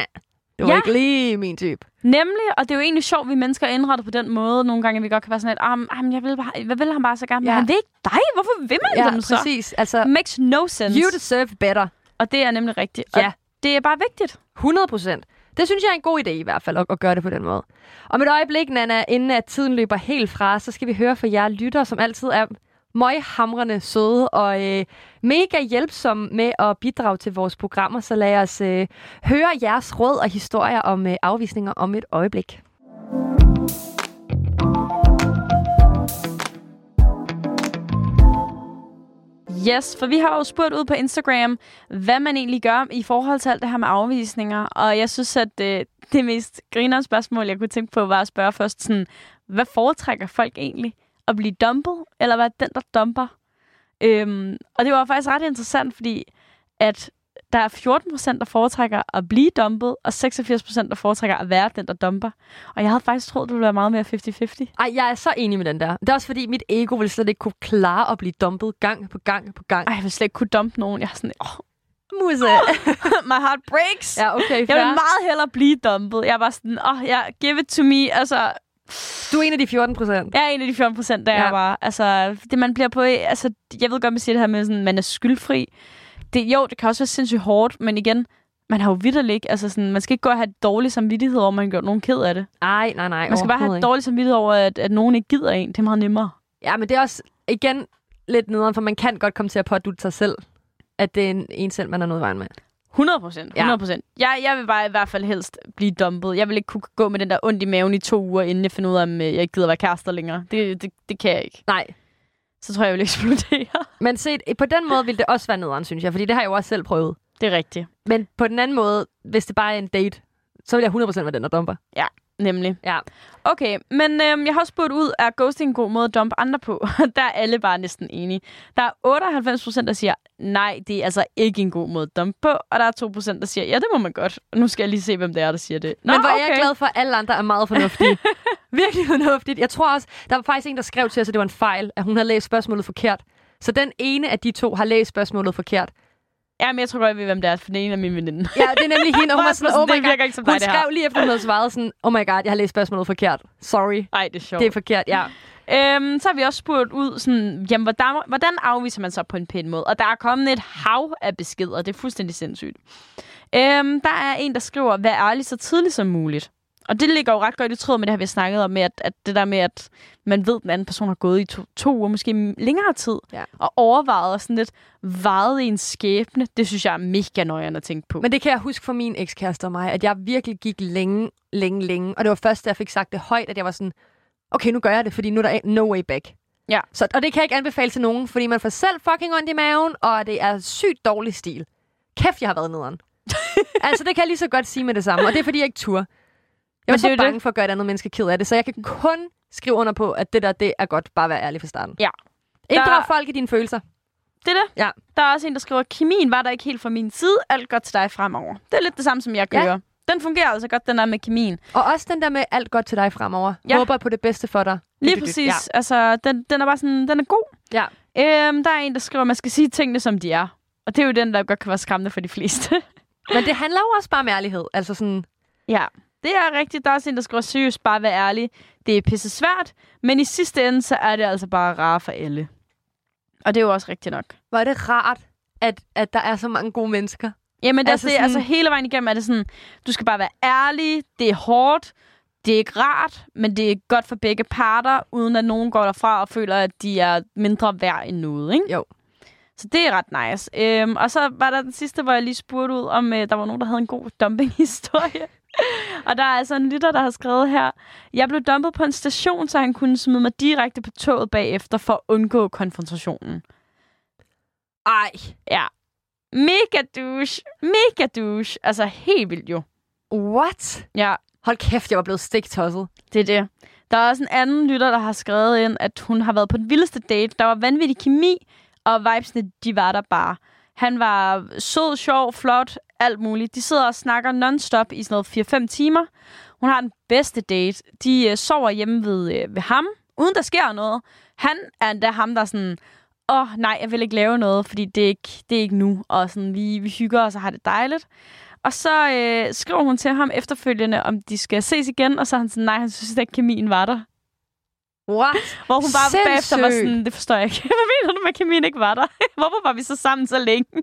det var Ja. ikke lige min type. Nemlig, og det er jo egentlig sjovt, at vi mennesker er indrettet på den måde. Nogle gange, at vi godt kan være sådan, at ah, men jeg vil, bare, hvad vil han bare så gerne? Ja. Men han vil ikke dig. Hvorfor vil man Ja, dem så? præcis. Altså, Makes no sense. you deserve better. Og det er nemlig rigtigt. Ja. Og det er bare vigtigt. 100 procent. Det synes jeg er en god idé i hvert fald, at, at gøre det på den måde. Om et øjeblik, Nana, inden at tiden løber helt fra, så skal vi høre fra jer lytter, som altid er møghamrende søde og øh, mega hjælpsomme med at bidrage til vores programmer. Så lad os øh, høre jeres råd og historier om øh, afvisninger om et øjeblik. Yes, for vi har jo spurgt ud på Instagram, hvad man egentlig gør i forhold til alt det her med afvisninger. Og jeg synes, at øh, det, det mest grinerende spørgsmål, jeg kunne tænke på, var at spørge først sådan, hvad foretrækker folk egentlig? At blive dumpet, eller være den, der dumper? Øhm, og det var faktisk ret interessant, fordi at der er 14 procent, der foretrækker at blive dumpet, og 86 procent, der foretrækker at være den, der dumper. Og jeg havde faktisk troet, det ville være meget mere 50-50. Ej, jeg er så enig med den der. Det er også fordi, mit ego vil slet ikke kunne klare at blive dumpet gang på gang på gang. Ej, jeg vil slet ikke kunne dumpe nogen. Jeg er sådan, åh, Musse. *laughs* my heart breaks. ja, okay, Jeg vil fair. meget hellere blive dumpet. Jeg var sådan, åh, oh, ja, give it to me. Altså, Du er en af de 14 procent. jeg er en af de 14 procent, der ja. jeg var. Altså, det man bliver på, altså, jeg ved godt, man siger det her med, sådan, man er skyldfri. Det, jo, det kan også være sindssygt hårdt, men igen, man har jo vidderligt ikke, altså sådan, man skal ikke gå og have dårlig samvittighed over, at man gjort nogen ked af det. Ej, nej, nej. Man skal bare have dårlig samvittighed over, at, at nogen ikke gider en. Det er meget nemmere. Ja, men det er også, igen, lidt nederen, for man kan godt komme til at pådutte sig selv, at det er en, en selv, man har noget vejen med. 100 procent. 100 procent. Ja. Jeg, jeg vil bare i hvert fald helst blive dumpet. Jeg vil ikke kunne gå med den der ondt i maven i to uger, inden jeg finder ud af, om øh, jeg ikke gider være kærester længere. Det, det, det kan jeg ikke. Nej. Så tror jeg, jeg vil eksplodere. *laughs* Men set, på den måde vil det også være nederen, synes jeg, fordi det har jeg jo også selv prøvet. Det er rigtigt. Men på den anden måde, hvis det bare er en date, så vil jeg 100% være den, der dumper. Nemlig. Ja. Okay, men øhm, jeg har også spurgt ud, er ghosting en god måde at dumpe andre på? *laughs* der er alle bare næsten enige. Der er 98 procent, der siger, nej, det er altså ikke en god måde at dumpe på. Og der er 2 procent, der siger, ja, det må man godt. Og nu skal jeg lige se, hvem det er, der siger det. Nå, Men hvor er jeg glad for, at alle andre er meget fornuftige. *laughs* Virkelig fornuftigt. Jeg tror også, der var faktisk en, der skrev til os, at det var en fejl, at hun havde læst spørgsmålet forkert. Så den ene af de to har læst spørgsmålet forkert. Ja, men jeg tror godt, jeg ved, hvem det er, for det er en af mine veninder. Ja, det er nemlig hende, og *laughs* hun var sådan, oh my god. ikke som Hun dig, skrev lige efter, hun havde svaret sådan, oh my god, jeg har læst spørgsmålet forkert. Sorry. Ej, det er sjovt. Det er forkert, ja. Øhm, så har vi også spurgt ud, sådan, jamen, hvordan, hvordan afviser man så på en pæn måde? Og der er kommet et hav af beskeder. Det er fuldstændig sindssygt. Øhm, der er en, der skriver, vær ærlig så tidligt som muligt. Og det ligger jo ret godt i tråd med det her, vi har snakket om, med at, at det der med, at man ved, at den anden person har gået i to, to uger, måske længere tid, Ja. og overvejet og sådan lidt vejet i en skæbne. Det synes jeg er mega nøjeren at tænke på. Men det kan jeg huske fra min ekskæreste og mig, at jeg virkelig gik længe, længe, længe. Og det var først, da jeg fik sagt det højt, at jeg var sådan, okay, nu gør jeg det, fordi nu er der no way back. Ja. Så, og det kan jeg ikke anbefale til nogen, fordi man får selv fucking ondt i maven, og det er sygt dårlig stil. Kæft, jeg har været nederen. *laughs* altså, det kan jeg lige så godt sige med det samme, og det er, fordi jeg ikke tur. Jeg så det er jo bange for at gøre et andet menneske ked af det, så jeg kan kun skrive under på, at det der, det er godt. Bare være ærlig fra starten. Ja. Inddrag Der- folk i dine følelser. Det er det. Ja. Der er også en, der skriver, kemien var der ikke helt fra min side. Alt godt til dig fremover. Det er lidt det samme, som jeg Ja. kører. Den fungerer altså godt, den der med kemien. Og også den der med alt godt til dig fremover. Ja. Håber på det bedste for dig. Lige præcis. Ja. Altså, den, den er bare sådan, den er god. Ja. Øhm, der er en, der skriver, at man skal sige tingene, som de er. Og det er jo den, der godt kan være skræmmende for de fleste. Ja. Men det handler jo også bare om ærlighed. Altså sådan, ja, det er rigtigt. Der er også en, der skriver, seriøst, bare vær ærlig. Det er pisse svært, men i sidste ende, så er det altså bare rare for alle. Og det er jo også rigtigt nok. hvor er det rart, at, at der er så mange gode mennesker. Jamen, altså, Altså det, altså sådan- hele vejen igennem er det sådan, du skal bare være ærlig, det er hårdt, det er ikke rart, men det er godt for begge parter, uden at nogen går derfra og føler, at de er mindre værd end noget, ikke? Jo. Så det er ret nice. Øhm, og så var der den sidste, hvor jeg lige spurgte ud, om øh, der var nogen, der havde en god dumping-historie. *laughs* Og der er altså en lytter, der har skrevet her. Jeg blev dumpet på en station, så han kunne smide mig direkte på toget bagefter for at undgå konfrontationen. Ej. Ja. Mega douche. Mega douche. Altså helt vildt jo. What? Ja, Hold kæft, jeg var blevet stiktosset. det er det. Der er også en anden lytter, der har skrevet ind, at hun har været på den vildeste date. Der var vanvittig kemi, og vibesene, de var der bare. Han var sød, sjov, flot, alt muligt. De sidder og snakker non-stop i sådan noget 4-5 timer. Hun har den bedste date. De øh, sover hjemme ved, øh, ved ham, uden der sker noget. Han er endda ham, der sådan, åh oh, nej, jeg vil ikke lave noget, fordi det er ikke, det er ikke nu. Og sådan, vi, vi hygger os og har det dejligt. Og så øh, skriver hun til ham efterfølgende, om de skal ses igen, og så er han sådan, nej, han synes ikke, kemien var der. What? Hvor hun bare Sindssygt. bagefter var sådan, det forstår jeg ikke. *laughs* Hvad mener du med, at kemien ikke var der? *laughs* Hvorfor var vi så sammen så længe? *laughs*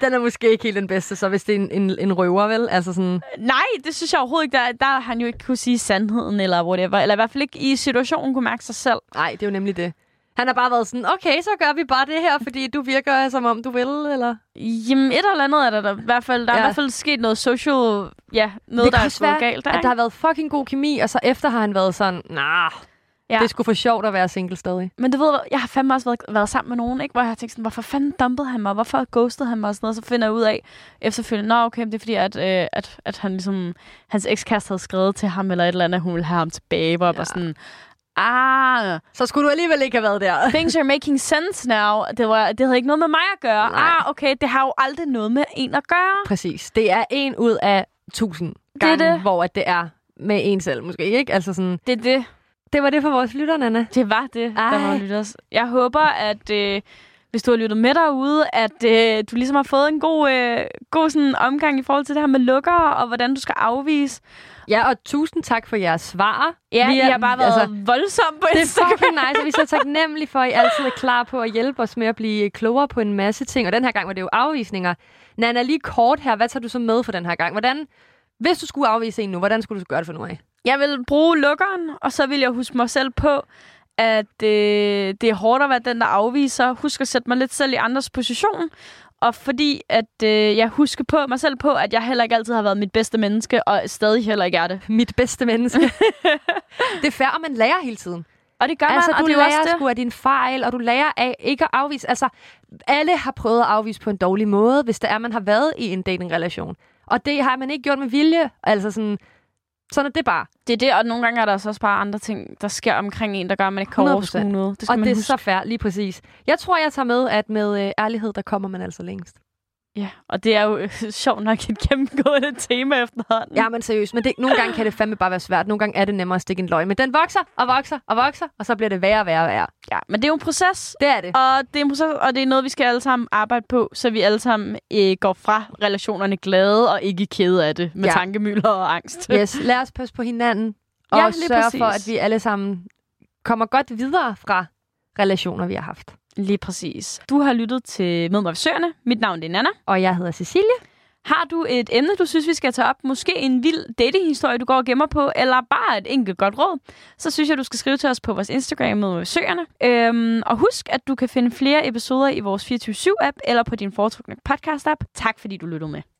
Den er måske ikke helt den bedste, så hvis det er en, en, en røver, vel? Altså sådan, Nej, det synes jeg overhovedet ikke. Der, der har han jo ikke kunne sige sandheden, eller whatever. Eller i hvert fald ikke i situationen kunne mærke sig selv. nej, det er jo nemlig det. Han har bare været sådan, okay, så gør vi bare det her, fordi du virker som om du vil, eller? Jamen, et eller andet er der, der i hvert fald. Der ja. er i hvert fald sket noget social... Ja, noget, der er gået galt. Der, at der har været fucking god kemi, og så efter har han været sådan, nah, Ja. det skulle for sjovt at være single stadig. Men du ved, jeg har fandme også været, været sammen med nogen, ikke? hvor jeg har tænkt sådan, hvorfor fanden dumpede han mig? Hvorfor ghostede han mig? Og sådan noget. Så finder jeg ud af efterfølgende, nå okay, det er fordi, at, øh, at, at han ligesom, hans ekskæreste havde skrevet til ham, eller et eller andet, at hun ville have ham tilbage, hvor ja. bare sådan, ah, Så skulle du alligevel ikke have været der. *laughs* things are making sense now. Det, var, det havde ikke noget med mig at gøre. Nej. Ah, okay, det har jo aldrig noget med en at gøre. Præcis. Det er en ud af tusind Det gange, det. hvor at det er med en selv, måske ikke? Altså sådan, Det er det. det var det for vores lytter, Nana. Det var det, der Ej. var lytters. Jeg håber, at øh, hvis du har lyttet med derude, at øh, du ligesom har fået en god, øh, god sådan, omgang i forhold til det her med lukker, og hvordan du skal afvise. Ja, og tusind tak for jeres svar. Ja, Vi I er- har bare været altså, voldsomme på Det er fucking nice, og vi er så taknemmelige for, at I altid er klar på at hjælpe os med at blive klogere på en masse ting. Og den her gang var det jo afvisninger. Nana, lige kort her, hvad tager du så med for den her gang? Hvordan, hvis du skulle afvise en nu, hvordan skulle du gøre det for nu af? Jeg vil bruge lukkeren, og så vil jeg huske mig selv på, at øh, det er hårdt at være den, der afviser. Husk at sætte mig lidt selv i andres position. Og fordi at øh, jeg husker på mig selv på, at jeg heller ikke altid har været mit bedste menneske, og stadig heller ikke er det. Mit bedste menneske. *laughs* det er fair, og man lærer hele tiden. Og det gør altså, man, du og det er jo lærer også det. sgu af din fejl, og du lærer af ikke at afvise. Altså, alle har prøvet at afvise på en dårlig måde, hvis det er, man har været i en datingrelation. Og det har man ikke gjort med vilje. Altså sådan, sådan er det bare. Det er det, og nogle gange er der så også bare andre ting, der sker omkring en, der gør, at man ikke kan 100%. overskue noget. Det skal Og man det er huske. så fair, lige præcis. Jeg tror, jeg tager med, at med øh, ærlighed, der kommer man altså længst. Ja, og det er jo øh, *laughs* sjovt nok et gennemgående *laughs* tema efterhånden. Ja, men seriøst. Men det, nogle gange kan det fandme bare være svært. Nogle gange er det nemmere at stikke en løg. Men den vokser og vokser og vokser, og så bliver det værre og værre og værre. ja, men det er jo en proces, Det er det. og det er en proces, og det er noget, vi skal alle sammen arbejde på, så vi alle sammen øh, går fra relationerne glade og ikke kede af det med Ja. tankemylder og angst. *laughs* Yes, lad os passe på hinanden. Og Ja, sørge for, at vi alle sammen kommer godt videre fra relationer, vi har haft. Lige præcis. Du har lyttet til Mød mig ved Søerne. Mit navn er Nana. Og jeg hedder Cecilie. Har du et emne, du synes, vi skal tage op? Måske en vild datinghistorie, du går og gemmer på, eller bare et enkelt godt råd, så synes jeg, du skal skrive til os på vores Instagram med Søerne. Øhm, og husk, at du kan finde flere episoder i vores 24-7-app eller på din foretrukne podcast-app. Tak fordi du lyttede med.